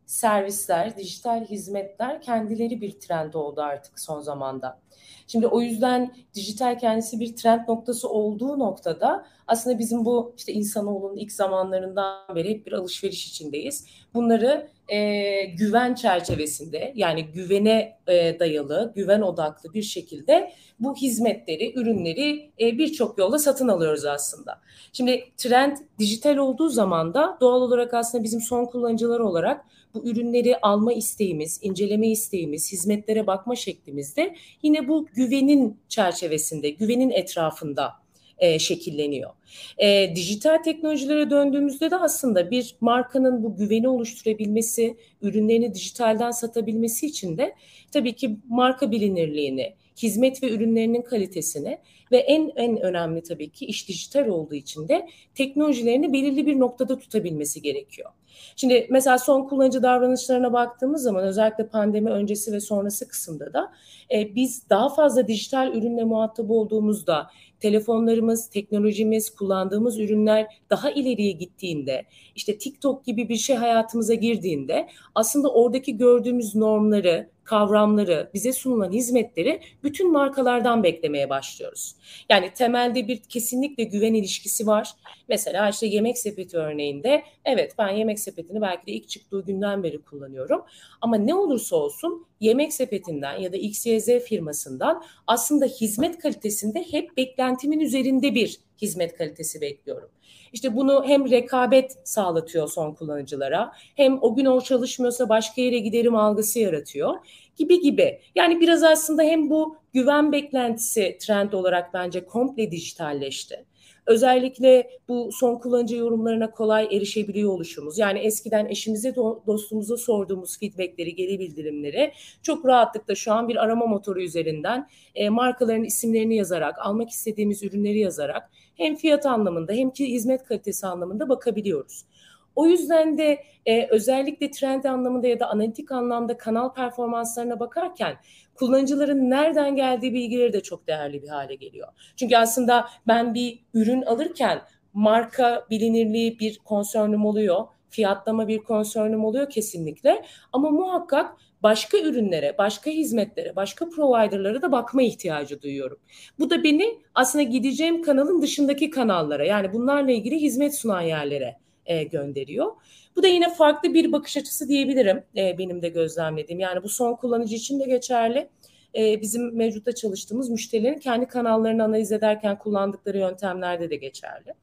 servisler, dijital hizmetler kendileri bir trend oldu artık son zamanda. Şimdi o yüzden dijital kendisi bir trend noktası olduğu noktada aslında bizim bu işte insanoğlunun ilk zamanlarından beri hep bir alışveriş içindeyiz. Bunları e, güven çerçevesinde yani güvene e, dayalı, güven odaklı bir şekilde bu hizmetleri, ürünleri e, birçok yolla satın alıyoruz aslında. Şimdi trend dijital olduğu zaman da doğal olarak aslında bizim son kullanıcılar olarak bu ürünleri alma isteğimiz, inceleme isteğimiz, hizmetlere bakma şeklimizde yine bu güvenin çerçevesinde, güvenin etrafında e, şekilleniyor. E, dijital teknolojilere döndüğümüzde de aslında bir markanın bu güveni oluşturabilmesi, ürünlerini dijitalden satabilmesi için de tabii ki marka bilinirliğini, hizmet ve ürünlerinin kalitesini ve en en önemli tabii ki iş dijital olduğu için de teknolojilerini belirli bir noktada tutabilmesi gerekiyor. Şimdi mesela son kullanıcı davranışlarına baktığımız zaman özellikle pandemi öncesi ve sonrası kısımda da e, biz daha fazla dijital ürünle muhatap olduğumuzda telefonlarımız, teknolojimiz, kullandığımız ürünler daha ileriye gittiğinde, işte TikTok gibi bir şey hayatımıza girdiğinde aslında oradaki gördüğümüz normları, kavramları, bize sunulan hizmetleri bütün markalardan beklemeye başlıyoruz. Yani temelde bir kesinlikle güven ilişkisi var. Mesela işte yemek sepeti örneğinde evet ben yemek sepetini belki de ilk çıktığı günden beri kullanıyorum. Ama ne olursa olsun yemek sepetinden ya da XYZ firmasından aslında hizmet kalitesinde hep beklentimin üzerinde bir hizmet kalitesi bekliyorum. İşte bunu hem rekabet sağlatıyor son kullanıcılara hem o gün o çalışmıyorsa başka yere giderim algısı yaratıyor gibi gibi. Yani biraz aslında hem bu güven beklentisi trend olarak bence komple dijitalleşti. Özellikle bu son kullanıcı yorumlarına kolay erişebiliyor oluşumuz. Yani eskiden eşimize, dostumuza sorduğumuz feedbackleri, geri bildirimleri çok rahatlıkla şu an bir arama motoru üzerinden e, markaların isimlerini yazarak, almak istediğimiz ürünleri yazarak hem fiyat anlamında hem ki hizmet kalitesi anlamında bakabiliyoruz. O yüzden de e, özellikle trend anlamında ya da analitik anlamda kanal performanslarına bakarken kullanıcıların nereden geldiği bilgileri de çok değerli bir hale geliyor. Çünkü aslında ben bir ürün alırken marka bilinirliği bir konsörnüm oluyor. Fiyatlama bir konsörnüm oluyor kesinlikle. Ama muhakkak başka ürünlere, başka hizmetlere, başka providerlara da bakma ihtiyacı duyuyorum. Bu da beni aslında gideceğim kanalın dışındaki kanallara yani bunlarla ilgili hizmet sunan yerlere e, gönderiyor. Bu da yine farklı bir bakış açısı diyebilirim e, benim de gözlemlediğim. Yani bu son kullanıcı için de geçerli. E, bizim mevcutta çalıştığımız müşterilerin kendi kanallarını analiz ederken kullandıkları yöntemlerde de geçerli.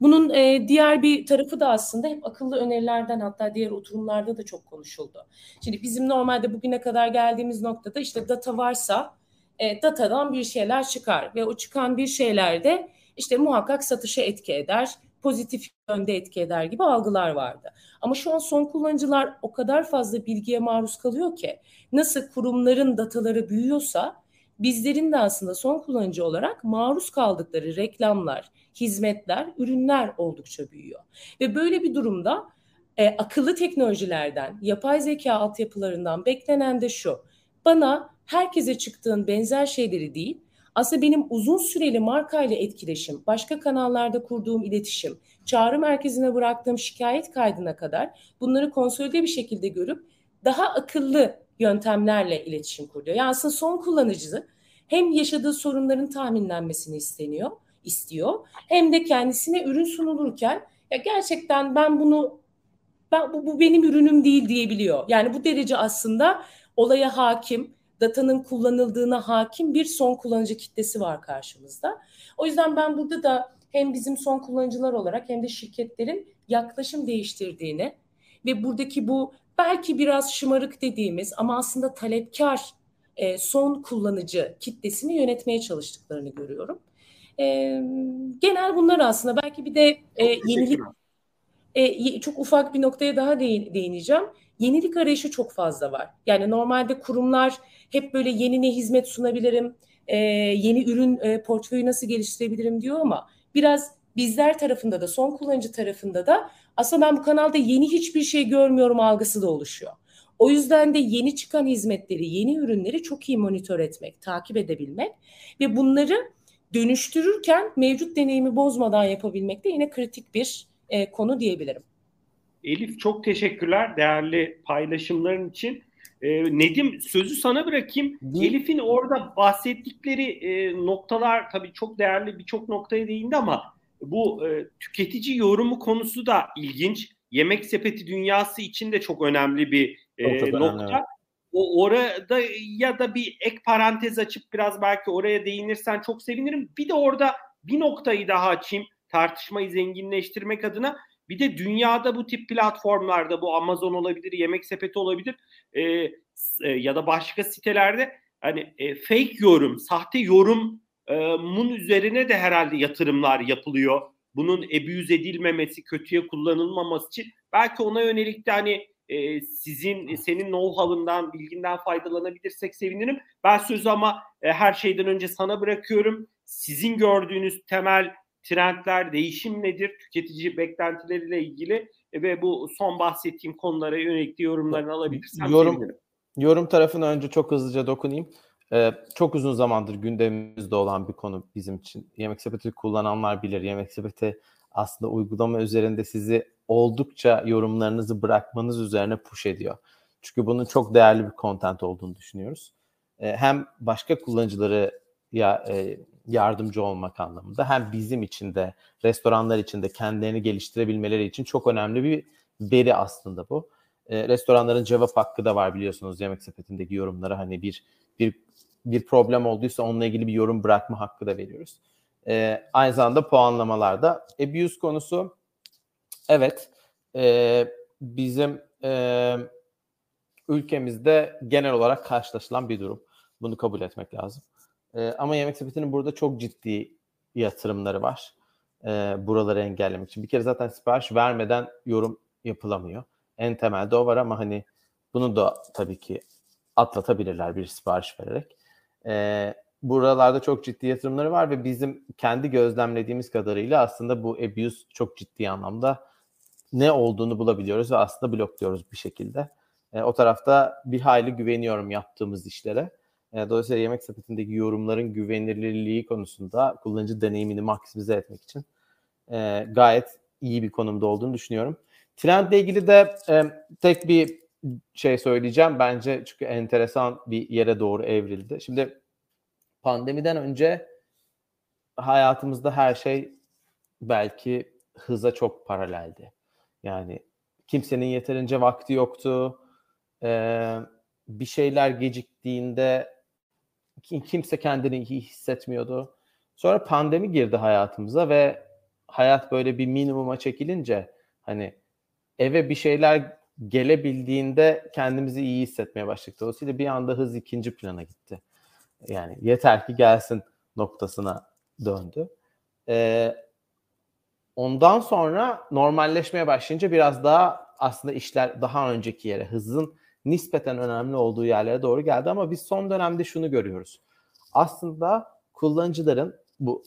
Bunun e, diğer bir tarafı da aslında hep akıllı önerilerden hatta diğer oturumlarda da çok konuşuldu. Şimdi bizim normalde bugüne kadar geldiğimiz noktada işte data varsa e, datadan bir şeyler çıkar ve o çıkan bir şeyler de işte muhakkak satışa etki eder, pozitif yönde etki eder gibi algılar vardı. Ama şu an son kullanıcılar o kadar fazla bilgiye maruz kalıyor ki nasıl kurumların dataları büyüyorsa bizlerin de aslında son kullanıcı olarak maruz kaldıkları reklamlar, hizmetler, ürünler oldukça büyüyor. Ve böyle bir durumda e, akıllı teknolojilerden, yapay zeka altyapılarından beklenen de şu. Bana herkese çıktığın benzer şeyleri değil, aslında benim uzun süreli markayla etkileşim, başka kanallarda kurduğum iletişim, çağrı merkezine bıraktığım şikayet kaydına kadar bunları konsolide bir şekilde görüp daha akıllı yöntemlerle iletişim kuruyor. Yani aslında son kullanıcı hem yaşadığı sorunların tahminlenmesini isteniyor, istiyor hem de kendisine ürün sunulurken ya gerçekten ben bunu ben bu, bu benim ürünüm değil diyebiliyor. Yani bu derece aslında olaya hakim, datanın kullanıldığına hakim bir son kullanıcı kitlesi var karşımızda. O yüzden ben burada da hem bizim son kullanıcılar olarak hem de şirketlerin yaklaşım değiştirdiğini ve buradaki bu belki biraz şımarık dediğimiz ama aslında talepkar e, son kullanıcı kitlesini yönetmeye çalıştıklarını görüyorum. E, genel bunlar aslında belki bir de e, yenilik e, çok ufak bir noktaya daha değineceğim. Yenilik arayışı çok fazla var. Yani normalde kurumlar hep böyle yeni ne hizmet sunabilirim, e, yeni ürün e, portföyü nasıl geliştirebilirim diyor ama biraz bizler tarafında da son kullanıcı tarafında da aslında ben bu kanalda yeni hiçbir şey görmüyorum algısı da oluşuyor. O yüzden de yeni çıkan hizmetleri, yeni ürünleri çok iyi monitör etmek, takip edebilmek ve bunları dönüştürürken mevcut deneyimi bozmadan yapabilmek de yine kritik bir e, konu diyebilirim. Elif çok teşekkürler değerli paylaşımların için. Ee, Nedim sözü sana bırakayım. Elif'in orada bahsettikleri e, noktalar tabii çok değerli birçok noktaya değindi ama bu e, tüketici yorumu konusu da ilginç. Yemek sepeti dünyası için de çok önemli bir e, nokta. Evet. O orada ya da bir ek parantez açıp biraz belki oraya değinirsen çok sevinirim. Bir de orada bir noktayı daha açayım tartışmayı zenginleştirmek adına. Bir de dünyada bu tip platformlarda bu Amazon olabilir, Yemek Sepeti olabilir e, e, ya da başka sitelerde hani e, fake yorum, sahte yorumun üzerine de herhalde yatırımlar yapılıyor. Bunun abuse edilmemesi, kötüye kullanılmaması için belki ona yönelik de hani e, sizin senin know-how'ından, bilginden faydalanabilirsek sevinirim. Ben sözü ama e, her şeyden önce sana bırakıyorum. Sizin gördüğünüz temel trendler, değişim nedir, tüketici beklentileriyle ilgili e, ve bu son bahsettiğim konulara yönelik yorumlarını alabilirsem yorum, sevinirim. Yorum tarafına önce çok hızlıca dokunayım. Ee, çok uzun zamandır gündemimizde olan bir konu bizim için. Yemek sepeti kullananlar bilir. Yemek sepeti aslında uygulama üzerinde sizi oldukça yorumlarınızı bırakmanız üzerine push ediyor. Çünkü bunun çok değerli bir content olduğunu düşünüyoruz. E, hem başka kullanıcıları ya e, yardımcı olmak anlamında hem bizim için de restoranlar için de kendilerini geliştirebilmeleri için çok önemli bir veri aslında bu. E, restoranların cevap hakkı da var biliyorsunuz yemek sepetindeki yorumlara hani bir bir bir problem olduysa onunla ilgili bir yorum bırakma hakkı da veriyoruz. E, aynı zamanda puanlamalarda. Abuse konusu evet e, bizim e, ülkemizde genel olarak karşılaşılan bir durum. Bunu kabul etmek lazım. E, ama Yemek Sepeti'nin burada çok ciddi yatırımları var. E, buraları engellemek için. Bir kere zaten sipariş vermeden yorum yapılamıyor. En temelde o var ama hani bunu da tabii ki atlatabilirler bir sipariş vererek. E, buralarda çok ciddi yatırımları var ve bizim kendi gözlemlediğimiz kadarıyla aslında bu abuse çok ciddi anlamda ne olduğunu bulabiliyoruz ve aslında blokluyoruz bir şekilde. E, o tarafta bir hayli güveniyorum yaptığımız işlere. Dolayısıyla yemek sepetindeki yorumların güvenilirliği konusunda kullanıcı deneyimini maksimize etmek için e, gayet iyi bir konumda olduğunu düşünüyorum. Trendle ilgili de e, tek bir şey söyleyeceğim. Bence çünkü enteresan bir yere doğru evrildi. Şimdi pandemiden önce hayatımızda her şey belki hıza çok paraleldi. Yani kimsenin yeterince vakti yoktu. Ee, bir şeyler geciktiğinde kimse kendini iyi hissetmiyordu. Sonra pandemi girdi hayatımıza ve hayat böyle bir minimuma çekilince hani eve bir şeyler gelebildiğinde kendimizi iyi hissetmeye başladık. Dolayısıyla bir anda hız ikinci plana gitti. Yani yeter ki gelsin noktasına döndü. Ee, ondan sonra normalleşmeye başlayınca biraz daha aslında işler daha önceki yere, hızın nispeten önemli olduğu yerlere doğru geldi ama biz son dönemde şunu görüyoruz. Aslında kullanıcıların bu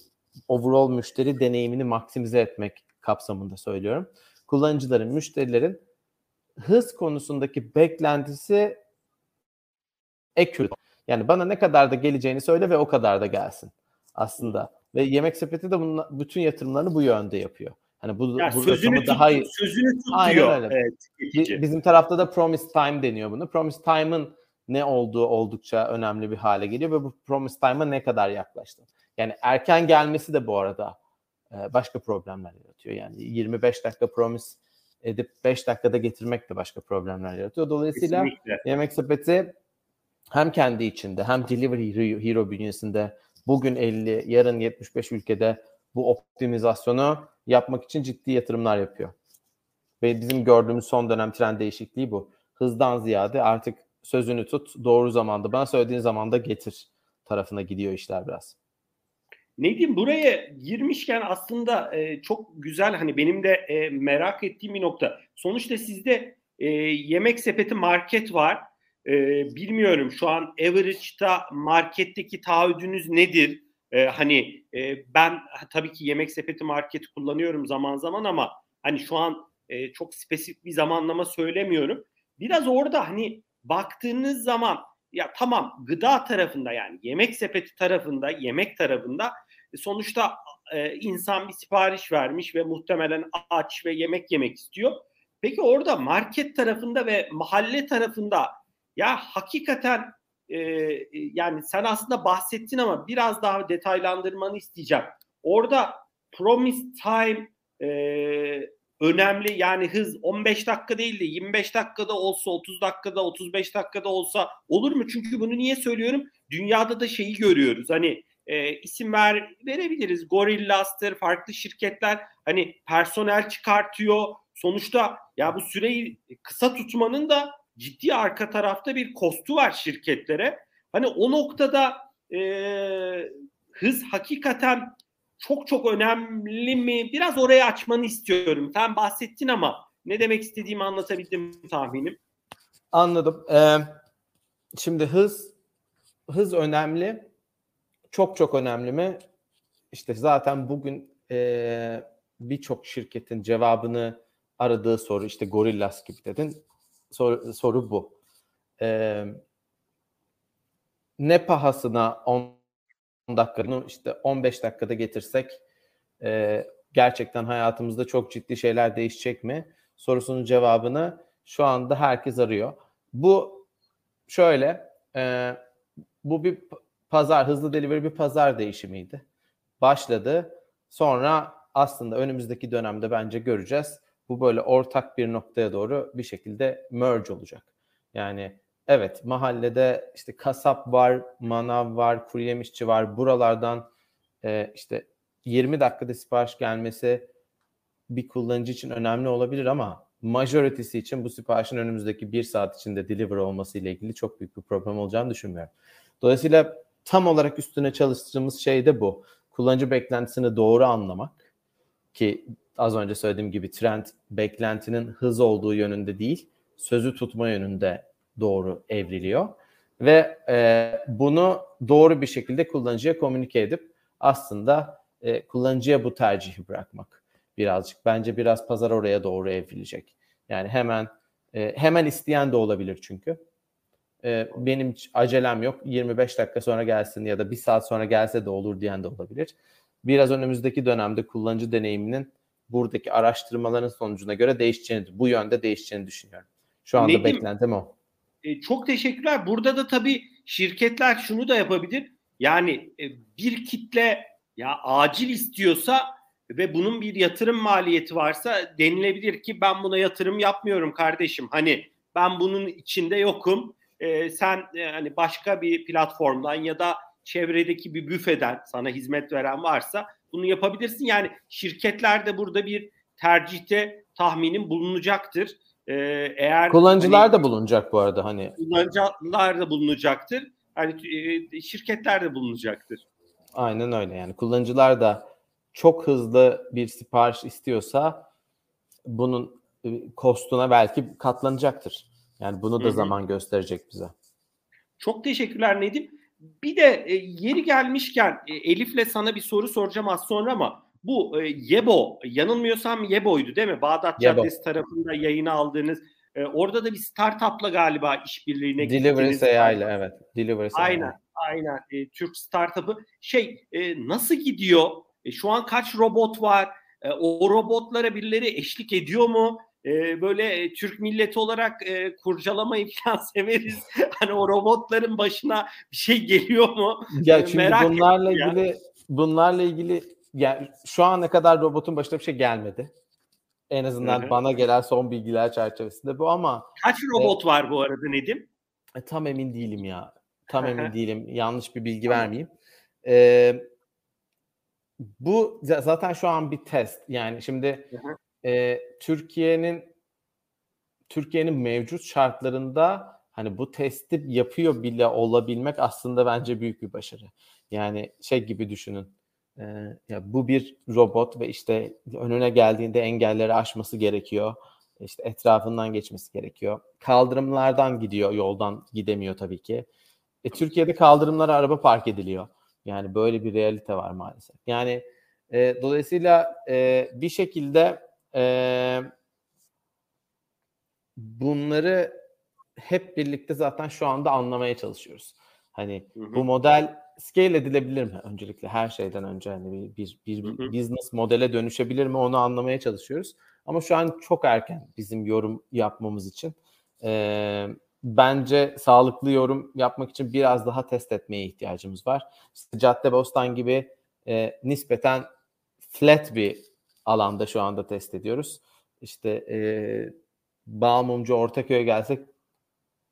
overall müşteri deneyimini maksimize etmek kapsamında söylüyorum. Kullanıcıların, müşterilerin hız konusundaki beklentisi accurate. Yani bana ne kadar da geleceğini söyle ve o kadar da gelsin aslında. Ve yemek sepeti de bunun bütün yatırımlarını bu yönde yapıyor. Hani bu, yani bu sözünü tut, daha iyi. Sözünü tut Aynen diyor. Öyle. Evet, Bizim tarafta da promise time deniyor bunu. Promise time'ın ne olduğu oldukça önemli bir hale geliyor ve bu promise time'a ne kadar yaklaştı. Yani erken gelmesi de bu arada başka problemler yaratıyor. Yani 25 dakika promise edip 5 dakikada getirmek de başka problemler yaratıyor. Dolayısıyla Kesinlikle. yemek sepeti hem kendi içinde hem Delivery Hero bünyesinde bugün 50, yarın 75 ülkede bu optimizasyonu yapmak için ciddi yatırımlar yapıyor. Ve bizim gördüğümüz son dönem trend değişikliği bu. Hızdan ziyade artık sözünü tut, doğru zamanda, bana söylediğin zamanda getir tarafına gidiyor işler biraz. Nedim buraya girmişken aslında e, çok güzel hani benim de e, merak ettiğim bir nokta. Sonuçta sizde e, yemek sepeti market var. E, bilmiyorum şu an average'da marketteki taahhüdünüz nedir? E, hani e, ben tabii ki yemek sepeti marketi kullanıyorum zaman zaman ama hani şu an e, çok spesifik bir zamanlama söylemiyorum. Biraz orada hani baktığınız zaman ya tamam gıda tarafında yani yemek sepeti tarafında yemek tarafında e, sonuçta e, insan bir sipariş vermiş ve muhtemelen aç ve yemek yemek istiyor. Peki orada market tarafında ve mahalle tarafında ya hakikaten e, yani sen aslında bahsettin ama biraz daha detaylandırmanı isteyeceğim. Orada promise time e, önemli yani hız 15 dakika değil de 25 dakikada olsa 30 dakikada 35 dakikada olsa olur mu? Çünkü bunu niye söylüyorum? Dünyada da şeyi görüyoruz. Hani e, isim ver verebiliriz. Gorilla'stır, farklı şirketler hani personel çıkartıyor. Sonuçta ya bu süreyi kısa tutmanın da ciddi arka tarafta bir kostu var şirketlere. Hani o noktada e, hız hakikaten çok çok önemli mi? Biraz oraya açmanı istiyorum. Sen bahsettin ama ne demek istediğimi anlatabildim tahminim. Anladım. Ee, şimdi hız hız önemli. Çok çok önemli mi? İşte zaten bugün e, birçok şirketin cevabını aradığı soru işte Gorillas gibi dedin. Soru, soru bu. Ee, ne pahasına 10 dakikanı işte 15 dakikada getirsek e, gerçekten hayatımızda çok ciddi şeyler değişecek mi? Sorusunun cevabını şu anda herkes arıyor. bu şöyle e, bu bir pazar hızlı delivery bir pazar değişimiydi. Başladı. Sonra aslında önümüzdeki dönemde bence göreceğiz. Bu böyle ortak bir noktaya doğru bir şekilde merge olacak. Yani evet mahallede işte kasap var, manav var, kuru var. Buralardan e, işte 20 dakikada sipariş gelmesi bir kullanıcı için önemli olabilir ama majority'si için bu siparişin önümüzdeki bir saat içinde deliver olması ile ilgili çok büyük bir problem olacağını düşünmüyorum. Dolayısıyla tam olarak üstüne çalıştığımız şey de bu. Kullanıcı beklentisini doğru anlamak ki az önce söylediğim gibi trend beklentinin hız olduğu yönünde değil, sözü tutma yönünde doğru evriliyor. Ve e, bunu doğru bir şekilde kullanıcıya komünike edip aslında e, kullanıcıya bu tercihi bırakmak birazcık. Bence biraz pazar oraya doğru evrilecek. Yani hemen e, hemen isteyen de olabilir çünkü. E, benim acelem yok. 25 dakika sonra gelsin ya da bir saat sonra gelse de olur diyen de olabilir. Biraz önümüzdeki dönemde kullanıcı deneyiminin buradaki araştırmaların sonucuna göre değişeceğini, bu yönde değişeceğini düşünüyorum. Şu anda Nedim, beklentim o. E, çok teşekkürler. Burada da tabii şirketler şunu da yapabilir. Yani e, bir kitle ya acil istiyorsa ve bunun bir yatırım maliyeti varsa denilebilir ki ben buna yatırım yapmıyorum kardeşim. Hani ben bunun içinde yokum. E, sen e, hani başka bir platformdan ya da çevredeki bir büfeden sana hizmet veren varsa bunu yapabilirsin. Yani şirketler de burada bir tercihte tahminim bulunacaktır. Ee, eğer kullanıcılar hani, da bulunacak bu arada hani kullanıcılar da bulunacaktır. Hani e, şirketler de bulunacaktır. Aynen öyle yani kullanıcılar da çok hızlı bir sipariş istiyorsa bunun e, kostuna belki katlanacaktır. Yani bunu da Hı-hı. zaman gösterecek bize. Çok teşekkürler Nedim. Bir de e, yeri gelmişken e, Elif'le sana bir soru soracağım az sonra ama bu e, Yebo yanılmıyorsam Yebo'ydu değil mi? Bağdat Yebo. Caddesi tarafında yayını aldığınız e, orada da bir startupla galiba işbirliğine Delivery AI ile evet. Delivery Aynen. Aynen. E, Türk startup'ı. Şey e, nasıl gidiyor? E, şu an kaç robot var? E, o robotlara birileri eşlik ediyor mu? E, böyle e, Türk milleti olarak e, kurcalamayı falan severiz. hani o robotların başına bir şey geliyor mu? Ya çünkü Merak bunlarla ilgili ya. bunlarla ilgili yani şu ana kadar robotun başına bir şey gelmedi. En azından Hı-hı. bana gelen son bilgiler çerçevesinde bu ama kaç robot e, var bu arada Nedim? E, tam emin değilim ya. Tam emin değilim. Yanlış bir bilgi tamam. vermeyeyim. E, bu zaten şu an bir test. Yani şimdi e, Türkiye'nin Türkiye'nin mevcut şartlarında hani bu testi yapıyor bile olabilmek aslında bence büyük bir başarı. Yani şey gibi düşünün. E, ya bu bir robot ve işte önüne geldiğinde engelleri aşması gerekiyor. İşte etrafından geçmesi gerekiyor. Kaldırımlardan gidiyor, yoldan gidemiyor tabii ki. E, Türkiye'de kaldırımlara araba park ediliyor. Yani böyle bir realite var maalesef. Yani e, dolayısıyla e, bir şekilde bunları hep birlikte zaten şu anda anlamaya çalışıyoruz. Hani hı hı. bu model scale edilebilir mi öncelikle her şeyden önce hani bir bir, bir hı hı. business modele dönüşebilir mi onu anlamaya çalışıyoruz. Ama şu an çok erken bizim yorum yapmamız için. Ee, bence sağlıklı yorum yapmak için biraz daha test etmeye ihtiyacımız var. İşte Caddebostan gibi e, nispeten flat bir alanda şu anda test ediyoruz. İşte e, Bağmumcu Ortaköy'e gelsek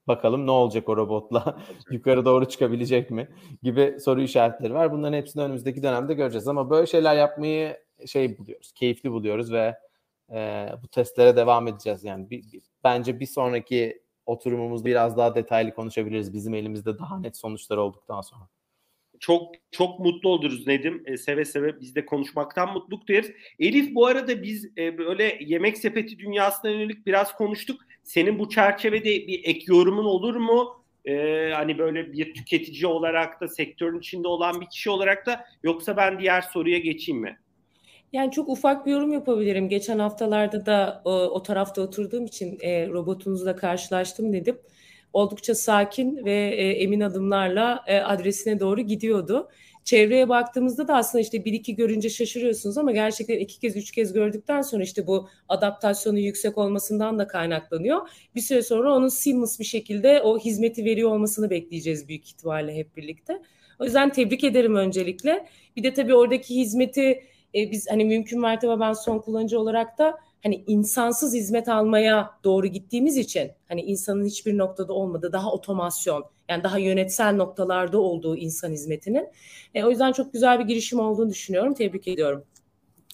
bakalım ne olacak o robotla yukarı doğru çıkabilecek mi gibi soru işaretleri var. Bunların hepsini önümüzdeki dönemde göreceğiz ama böyle şeyler yapmayı şey buluyoruz, keyifli buluyoruz ve e, bu testlere devam edeceğiz. Yani bir, bir, bence bir sonraki oturumumuz biraz daha detaylı konuşabiliriz bizim elimizde daha net sonuçlar olduktan sonra çok çok mutlu oluruz Nedim. E, seve seve biz de konuşmaktan mutluluk duyarız. Elif bu arada biz e, böyle yemek sepeti dünyasına yönelik biraz konuştuk. Senin bu çerçevede bir ek yorumun olur mu? E, hani böyle bir tüketici olarak da sektörün içinde olan bir kişi olarak da yoksa ben diğer soruya geçeyim mi? Yani çok ufak bir yorum yapabilirim. Geçen haftalarda da o, o tarafta oturduğum için e, robotunuzla karşılaştım dedim oldukça sakin ve e, emin adımlarla e, adresine doğru gidiyordu. çevreye baktığımızda da aslında işte bir iki görünce şaşırıyorsunuz ama gerçekten iki kez üç kez gördükten sonra işte bu adaptasyonu yüksek olmasından da kaynaklanıyor. Bir süre sonra onun seamless bir şekilde o hizmeti veriyor olmasını bekleyeceğiz büyük ihtimalle hep birlikte. O yüzden tebrik ederim öncelikle. Bir de tabii oradaki hizmeti e, biz hani mümkün mertebe ben son kullanıcı olarak da hani insansız hizmet almaya doğru gittiğimiz için hani insanın hiçbir noktada olmadığı daha otomasyon yani daha yönetsel noktalarda olduğu insan hizmetinin. E, o yüzden çok güzel bir girişim olduğunu düşünüyorum. Tebrik ediyorum.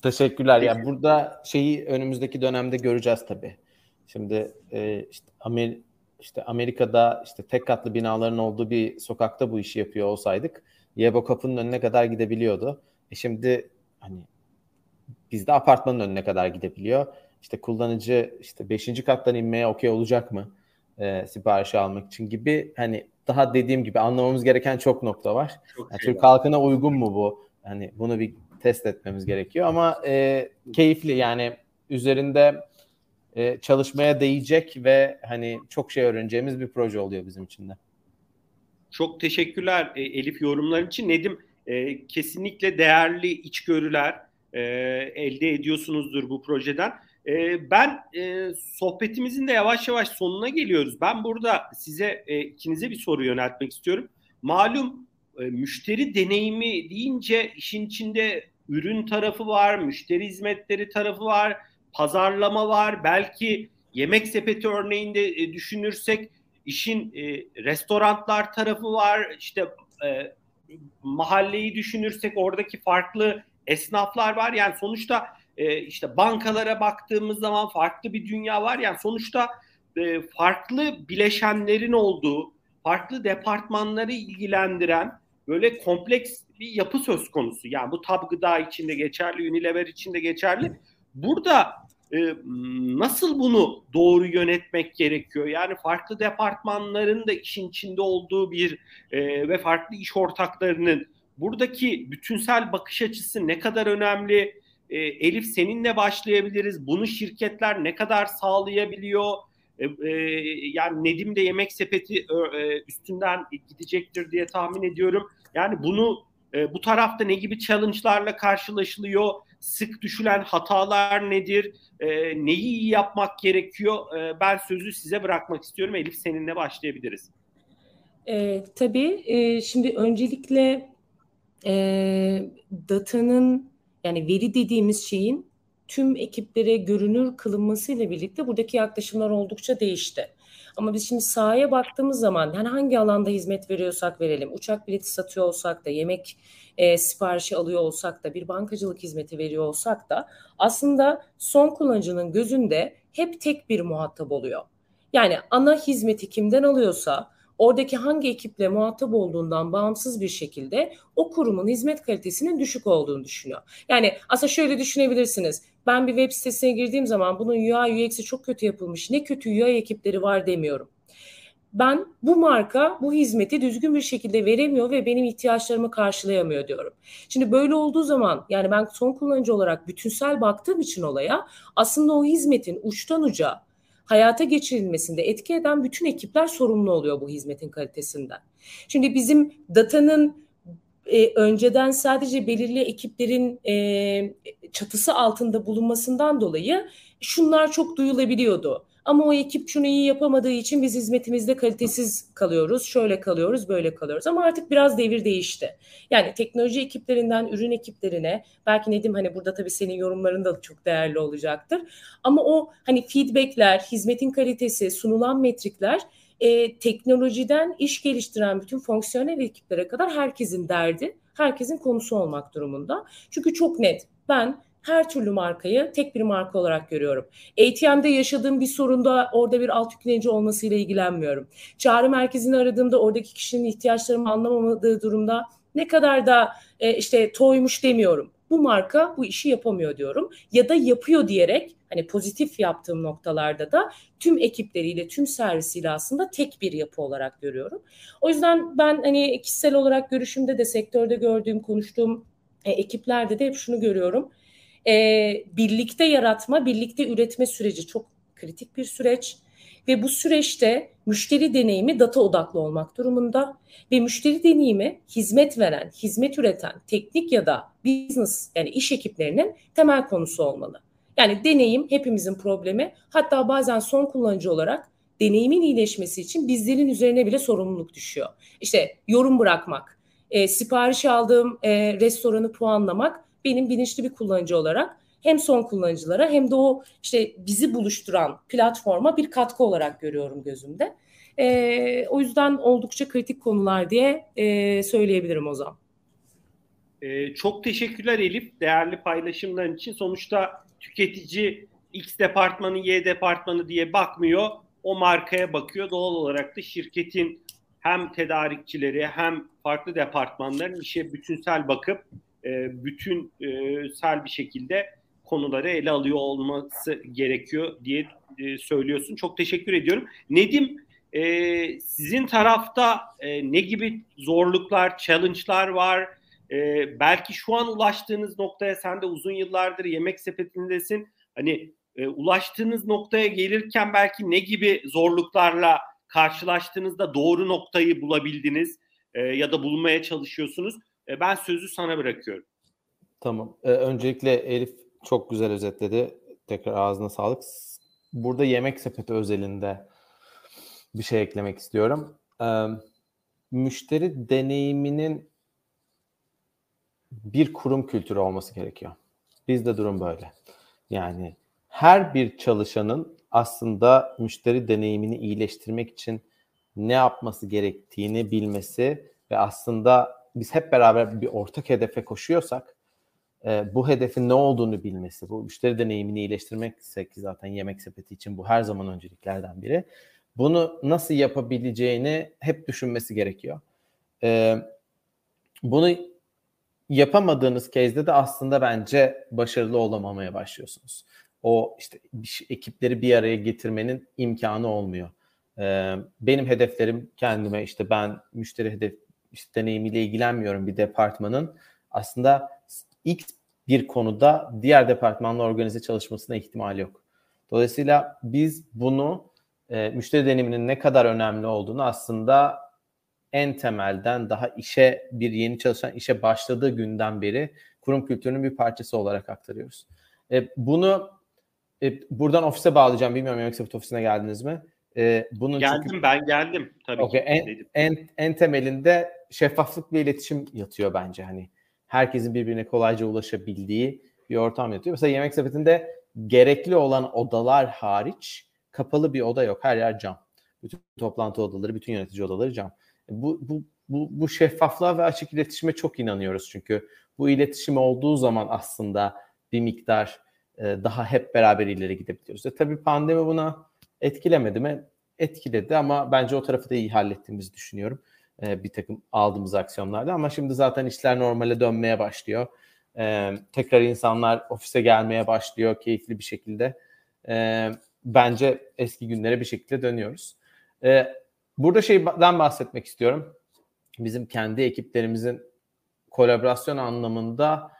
Teşekkürler. Ya yani burada şeyi önümüzdeki dönemde göreceğiz tabii. Şimdi e, işte, Amer işte Amerika'da işte tek katlı binaların olduğu bir sokakta bu işi yapıyor olsaydık Yebo kapının önüne kadar gidebiliyordu. E şimdi hani bizde apartmanın önüne kadar gidebiliyor. İşte kullanıcı işte 5. kattan inmeye okey olacak mı? E, siparişi almak için gibi hani daha dediğim gibi anlamamız gereken çok nokta var. Çok yani Türk var. halkına uygun mu bu? Hani bunu bir test etmemiz gerekiyor ama e, keyifli yani üzerinde e, çalışmaya değecek ve hani çok şey öğreneceğimiz bir proje oluyor bizim için de. Çok teşekkürler e, Elif yorumlar için. Nedim e, kesinlikle değerli içgörüler e, elde ediyorsunuzdur bu projeden. E, ben e, sohbetimizin de yavaş yavaş sonuna geliyoruz. Ben burada size e, ikinize bir soru yöneltmek istiyorum. Malum e, müşteri deneyimi deyince işin içinde ürün tarafı var, müşteri hizmetleri tarafı var, pazarlama var. Belki yemek sepeti örneğinde e, düşünürsek işin e, restoranlar tarafı var. İşte e, mahalleyi düşünürsek oradaki farklı esnaflar var. Yani sonuçta e, işte bankalara baktığımız zaman farklı bir dünya var. Yani sonuçta e, farklı bileşenlerin olduğu, farklı departmanları ilgilendiren böyle kompleks bir yapı söz konusu. Yani bu tab gıda içinde geçerli, Unilever içinde geçerli. Burada e, nasıl bunu doğru yönetmek gerekiyor? Yani farklı departmanların da işin içinde olduğu bir e, ve farklı iş ortaklarının buradaki bütünsel bakış açısı ne kadar önemli? E, Elif seninle başlayabiliriz. Bunu şirketler ne kadar sağlayabiliyor? E, e, yani Nedim de yemek sepeti e, üstünden gidecektir diye tahmin ediyorum. Yani bunu e, bu tarafta ne gibi challenge'larla karşılaşılıyor? Sık düşülen hatalar nedir? E, neyi iyi yapmak gerekiyor? E, ben sözü size bırakmak istiyorum. Elif seninle başlayabiliriz. E, tabii. E, şimdi öncelikle e, datanın yani veri dediğimiz şeyin tüm ekiplere görünür kılınmasıyla birlikte buradaki yaklaşımlar oldukça değişti. Ama biz şimdi sahaya baktığımız zaman yani hangi alanda hizmet veriyorsak verelim, uçak bileti satıyor olsak da, yemek e, siparişi alıyor olsak da, bir bankacılık hizmeti veriyor olsak da aslında son kullanıcının gözünde hep tek bir muhatap oluyor. Yani ana hizmeti kimden alıyorsa, oradaki hangi ekiple muhatap olduğundan bağımsız bir şekilde o kurumun hizmet kalitesinin düşük olduğunu düşünüyor. Yani aslında şöyle düşünebilirsiniz. Ben bir web sitesine girdiğim zaman bunun UI UX'i çok kötü yapılmış. Ne kötü UI ekipleri var demiyorum. Ben bu marka bu hizmeti düzgün bir şekilde veremiyor ve benim ihtiyaçlarımı karşılayamıyor diyorum. Şimdi böyle olduğu zaman yani ben son kullanıcı olarak bütünsel baktığım için olaya aslında o hizmetin uçtan uca hayata geçirilmesinde etki eden bütün ekipler sorumlu oluyor bu hizmetin kalitesinden. Şimdi bizim datanın e, önceden sadece belirli ekiplerin e, çatısı altında bulunmasından dolayı şunlar çok duyulabiliyordu. Ama o ekip şunu iyi yapamadığı için biz hizmetimizde kalitesiz kalıyoruz, şöyle kalıyoruz, böyle kalıyoruz. Ama artık biraz devir değişti. Yani teknoloji ekiplerinden ürün ekiplerine, belki Nedim hani burada tabii senin yorumların da çok değerli olacaktır. Ama o hani feedbackler, hizmetin kalitesi, sunulan metrikler e, teknolojiden iş geliştiren bütün fonksiyonel ekiplere kadar herkesin derdi, herkesin konusu olmak durumunda. Çünkü çok net. Ben her türlü markayı tek bir marka olarak görüyorum. ATM'de yaşadığım bir sorunda orada bir alt yükleyici olmasıyla ilgilenmiyorum. Çağrı merkezini aradığımda oradaki kişinin ihtiyaçlarımı anlamadığı durumda ne kadar da e, işte toymuş demiyorum. Bu marka bu işi yapamıyor diyorum. Ya da yapıyor diyerek hani pozitif yaptığım noktalarda da tüm ekipleriyle, tüm servisiyle aslında tek bir yapı olarak görüyorum. O yüzden ben hani kişisel olarak görüşümde de sektörde gördüğüm, konuştuğum e, ekiplerde de hep şunu görüyorum e, birlikte yaratma, birlikte üretme süreci çok kritik bir süreç. Ve bu süreçte müşteri deneyimi data odaklı olmak durumunda ve müşteri deneyimi hizmet veren, hizmet üreten teknik ya da business yani iş ekiplerinin temel konusu olmalı. Yani deneyim hepimizin problemi. Hatta bazen son kullanıcı olarak deneyimin iyileşmesi için bizlerin üzerine bile sorumluluk düşüyor. İşte yorum bırakmak, e, sipariş aldığım e, restoranı puanlamak benim bilinçli bir kullanıcı olarak hem son kullanıcılara hem de o işte bizi buluşturan platforma bir katkı olarak görüyorum gözümde. E, o yüzden oldukça kritik konular diye e, söyleyebilirim o zaman. E, çok teşekkürler Elif değerli paylaşımların için. Sonuçta tüketici X departmanı Y departmanı diye bakmıyor. O markaya bakıyor. Doğal olarak da şirketin hem tedarikçileri hem farklı departmanların işe bütünsel bakıp e, bütünsel bir şekilde konuları ele alıyor olması gerekiyor diye e, söylüyorsun. Çok teşekkür ediyorum. Nedim e, sizin tarafta e, ne gibi zorluklar, challenge'lar var? E, belki şu an ulaştığınız noktaya sen de uzun yıllardır yemek sepetindesin. Hani e, ulaştığınız noktaya gelirken belki ne gibi zorluklarla karşılaştığınızda doğru noktayı bulabildiniz e, ya da bulmaya çalışıyorsunuz? E, ben sözü sana bırakıyorum. Tamam. Ee, öncelikle Elif çok güzel özetledi. Tekrar ağzına sağlık. Burada yemek sepeti özelinde bir şey eklemek istiyorum. Ee, müşteri deneyiminin bir kurum kültürü olması gerekiyor. Bizde durum böyle. Yani her bir çalışanın aslında müşteri deneyimini iyileştirmek için ne yapması gerektiğini bilmesi ve aslında biz hep beraber bir ortak hedefe koşuyorsak e, bu hedefin ne olduğunu bilmesi, bu müşteri deneyimini iyileştirmeksek zaten yemek sepeti için bu her zaman önceliklerden biri. Bunu nasıl yapabileceğini hep düşünmesi gerekiyor. E, bunu yapamadığınız case'de de aslında bence başarılı olamamaya başlıyorsunuz. O işte ekipleri bir araya getirmenin imkanı olmuyor. Ee, benim hedeflerim kendime işte ben müşteri hedef işte deneyimiyle ilgilenmiyorum bir departmanın. Aslında ilk bir konuda diğer departmanla organize çalışmasına ihtimal yok. Dolayısıyla biz bunu e, müşteri deneyiminin ne kadar önemli olduğunu aslında en temelden daha işe bir yeni çalışan işe başladığı günden beri kurum kültürünün bir parçası olarak aktarıyoruz. E, bunu e, buradan ofise bağlayacağım. Bilmiyorum Sepet ofisine geldiniz mi? E, bunun geldim çünkü... ben geldim tabii okay. ki. En, en, en temelinde şeffaflık ve iletişim yatıyor bence. Hani herkesin birbirine kolayca ulaşabildiği bir ortam yatıyor. Mesela Yemek Sepeti'nde gerekli olan odalar hariç kapalı bir oda yok. Her yer cam. Bütün toplantı odaları, bütün yönetici odaları cam. Bu, bu, bu, bu şeffaflığa ve açık iletişime çok inanıyoruz çünkü bu iletişim olduğu zaman aslında bir miktar e, daha hep beraber ileri gidebiliyoruz. E, tabii pandemi buna etkilemedi mi? Etkiledi ama bence o tarafı da iyi hallettiğimizi düşünüyorum. E, bir takım aldığımız aksiyonlarda ama şimdi zaten işler normale dönmeye başlıyor. E, tekrar insanlar ofise gelmeye başlıyor keyifli bir şekilde. E, bence eski günlere bir şekilde dönüyoruz. E, burada şeyden bahsetmek istiyorum. Bizim kendi ekiplerimizin kolaborasyon anlamında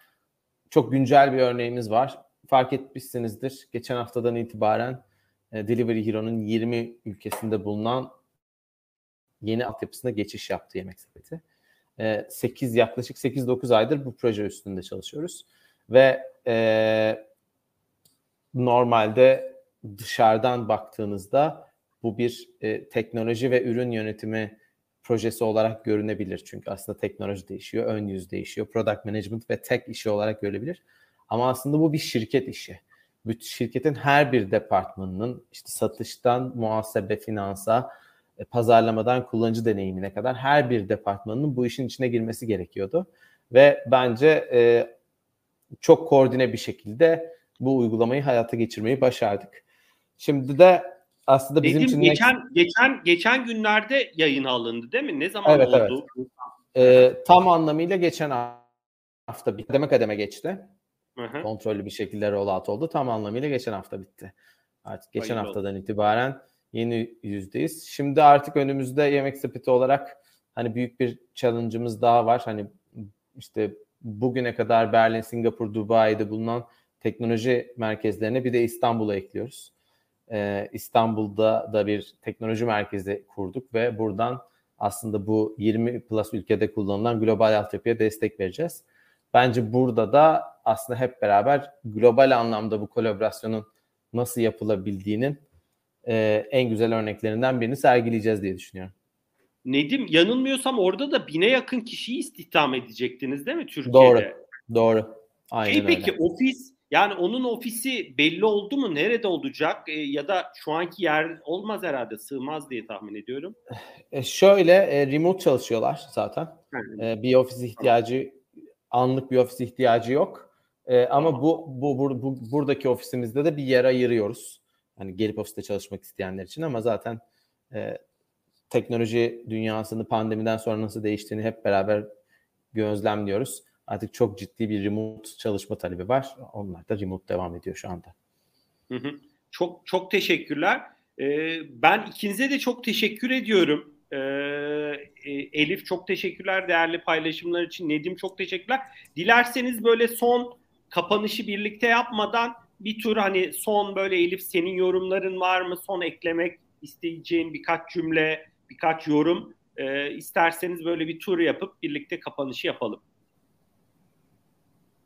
çok güncel bir örneğimiz var. Fark etmişsinizdir. Geçen haftadan itibaren e, Delivery Hero'nun 20 ülkesinde bulunan yeni altyapısına geçiş yaptı Yemek Sepeti. 8 e, yaklaşık 8-9 aydır bu proje üstünde çalışıyoruz ve e, normalde dışarıdan baktığınızda bu bir e, teknoloji ve ürün yönetimi projesi olarak görünebilir. Çünkü aslında teknoloji değişiyor, ön yüz değişiyor, product management ve tech işi olarak görülebilir. Ama aslında bu bir şirket işi. Şirketin her bir departmanının işte satıştan muhasebe, finansa, pazarlamadan kullanıcı deneyimine kadar her bir departmanının bu işin içine girmesi gerekiyordu. Ve bence e, çok koordine bir şekilde bu uygulamayı hayata geçirmeyi başardık. Şimdi de aslında bizim Dedim, için geçen ne... geçen geçen günlerde yayına alındı değil mi? Ne zaman evet, oldu? Evet. Ee, tam anlamıyla geçen hafta bir kademe kademe geçti. Hı-hı. Kontrollü bir şekilde rollout oldu. Tam anlamıyla geçen hafta bitti. Artık geçen Hayırlı haftadan oldu. itibaren yeni yüzdeyiz. Şimdi artık önümüzde yemek sepeti olarak hani büyük bir challenge'ımız daha var. Hani işte bugüne kadar Berlin, Singapur, Dubai'de bulunan teknoloji merkezlerine bir de İstanbul'a ekliyoruz. e, İstanbul'da da bir teknoloji merkezi kurduk ve buradan aslında bu 20 plus ülkede kullanılan global altyapıya destek vereceğiz. Bence burada da aslında hep beraber global anlamda bu kolaborasyonun nasıl yapılabildiğinin e, en güzel örneklerinden birini sergileyeceğiz diye düşünüyorum. Nedim yanılmıyorsam orada da bine yakın kişiyi istihdam edecektiniz değil mi Türkiye'de? Doğru. Doğru. Aynen şey peki öyle. ofis yani onun ofisi belli oldu mu? Nerede olacak? E, ya da şu anki yer olmaz herhalde. Sığmaz diye tahmin ediyorum. E, şöyle e, remote çalışıyorlar zaten. Yani, E, bir ofis ihtiyacı anlık bir ofis ihtiyacı yok. E, ama bu, bu, bu, bu buradaki ofisimizde de bir yer ayırıyoruz. Hani gelip ofiste çalışmak isteyenler için ama zaten e, teknoloji dünyasını pandemiden sonra nasıl değiştiğini hep beraber gözlemliyoruz. Artık çok ciddi bir remote çalışma talebi var. Onlar da remote devam ediyor şu anda. Hı hı. Çok çok teşekkürler. Ee, ben ikinize de çok teşekkür ediyorum. Ee, Elif çok teşekkürler değerli paylaşımlar için. Nedim çok teşekkürler. Dilerseniz böyle son kapanışı birlikte yapmadan bir tur hani son böyle Elif senin yorumların var mı? Son eklemek isteyeceğin birkaç cümle, birkaç yorum. Ee, isterseniz böyle bir tur yapıp birlikte kapanışı yapalım.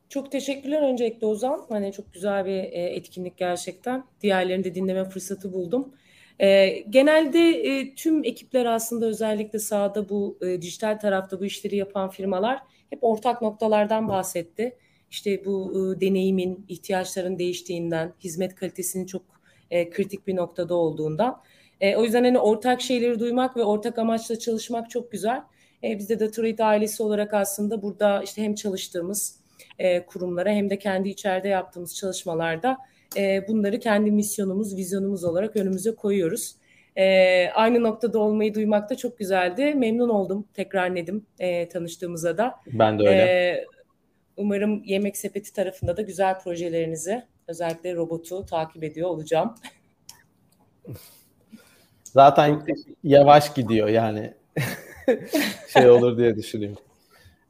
Çok teşekkürler öncelikle Ozan. Hani çok güzel bir e, etkinlik gerçekten. Diğerlerini de dinleme fırsatı buldum. E, genelde e, tüm ekipler aslında özellikle sahada bu e, dijital tarafta bu işleri yapan firmalar hep ortak noktalardan bahsetti. İşte bu e, deneyimin, ihtiyaçların değiştiğinden, hizmet kalitesinin çok e, kritik bir noktada olduğundan. E, o yüzden hani ortak şeyleri duymak ve ortak amaçla çalışmak çok güzel. E, biz de Datorate ailesi olarak aslında burada işte hem çalıştığımız e, kurumlara hem de kendi içeride yaptığımız çalışmalarda e, bunları kendi misyonumuz, vizyonumuz olarak önümüze koyuyoruz. E, aynı noktada olmayı duymak da çok güzeldi. Memnun oldum tekrar Nedim e, tanıştığımıza da. Ben de öyle. E, umarım Yemek Sepeti tarafında da güzel projelerinizi, özellikle robotu takip ediyor olacağım. Zaten yavaş gidiyor yani şey olur diye düşünüyorum.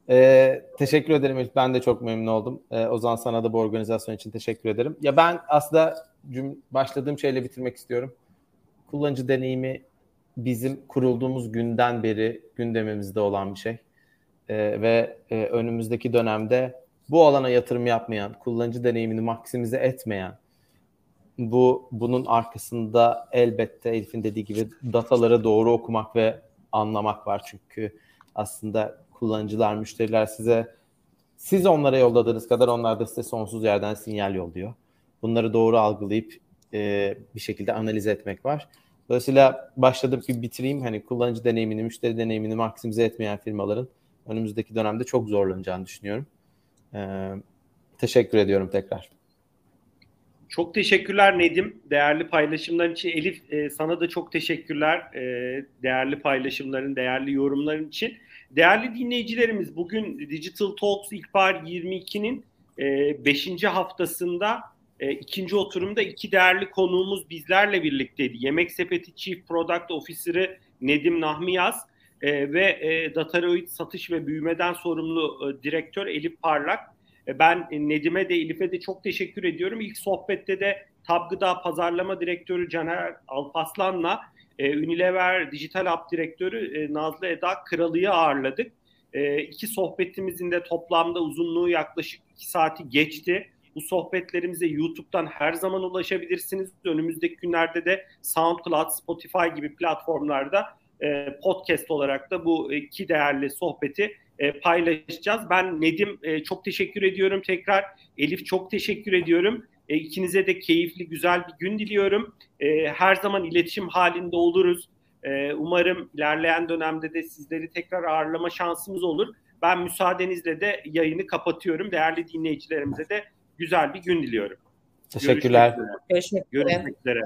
Ee, teşekkür ederim İlk. Ben de çok memnun oldum. Ee, Ozan sana da bu organizasyon için teşekkür ederim. Ya ben aslında cüm başladığım şeyle bitirmek istiyorum. Kullanıcı deneyimi bizim kurulduğumuz günden beri gündemimizde olan bir şey. Ee, ve e, önümüzdeki dönemde bu alana yatırım yapmayan, kullanıcı deneyimini maksimize etmeyen, bu bunun arkasında elbette Elif'in dediği gibi dataları doğru okumak ve anlamak var. Çünkü aslında kullanıcılar, müşteriler size siz onlara yolladığınız kadar onlar da size sonsuz yerden sinyal yolluyor. Bunları doğru algılayıp e, bir şekilde analiz etmek var. Dolayısıyla başladım ki bitireyim. Hani kullanıcı deneyimini, müşteri deneyimini maksimize etmeyen firmaların önümüzdeki dönemde çok zorlanacağını düşünüyorum. E, teşekkür ediyorum tekrar. Çok teşekkürler Nedim. Değerli paylaşımların için. Elif e, sana da çok teşekkürler. E, değerli paylaşımların, değerli yorumların için. Değerli dinleyicilerimiz bugün Digital Talks İlkbahar 22'nin 5. E, haftasında e, ikinci oturumda iki değerli konuğumuz bizlerle birlikteydi. Yemek Sepeti Chief Product Officer'ı Nedim Nahmiyaz e, ve e, Dataroid satış ve büyümeden sorumlu e, direktör Elif Parlak. E, ben Nedim'e de Elif'e de çok teşekkür ediyorum. İlk sohbette de Tab Gıda Pazarlama Direktörü Caner Alpaslan'la e, Unilever Dijital Hub Direktörü e, Nazlı Eda Kralı'yı ağırladık. E, iki sohbetimizin de toplamda uzunluğu yaklaşık iki saati geçti. Bu sohbetlerimize YouTube'dan her zaman ulaşabilirsiniz. Önümüzdeki günlerde de SoundCloud, Spotify gibi platformlarda e, podcast olarak da bu iki değerli sohbeti e, paylaşacağız. Ben Nedim e, çok teşekkür ediyorum tekrar. Elif çok teşekkür ediyorum. E, ikinize de keyifli, güzel bir gün diliyorum. E, her zaman iletişim halinde oluruz. E, umarım ilerleyen dönemde de sizleri tekrar ağırlama şansımız olur. Ben müsaadenizle de yayını kapatıyorum. Değerli dinleyicilerimize de güzel bir gün diliyorum. Teşekkürler. Görüşmek üzere. Görüşmek üzere.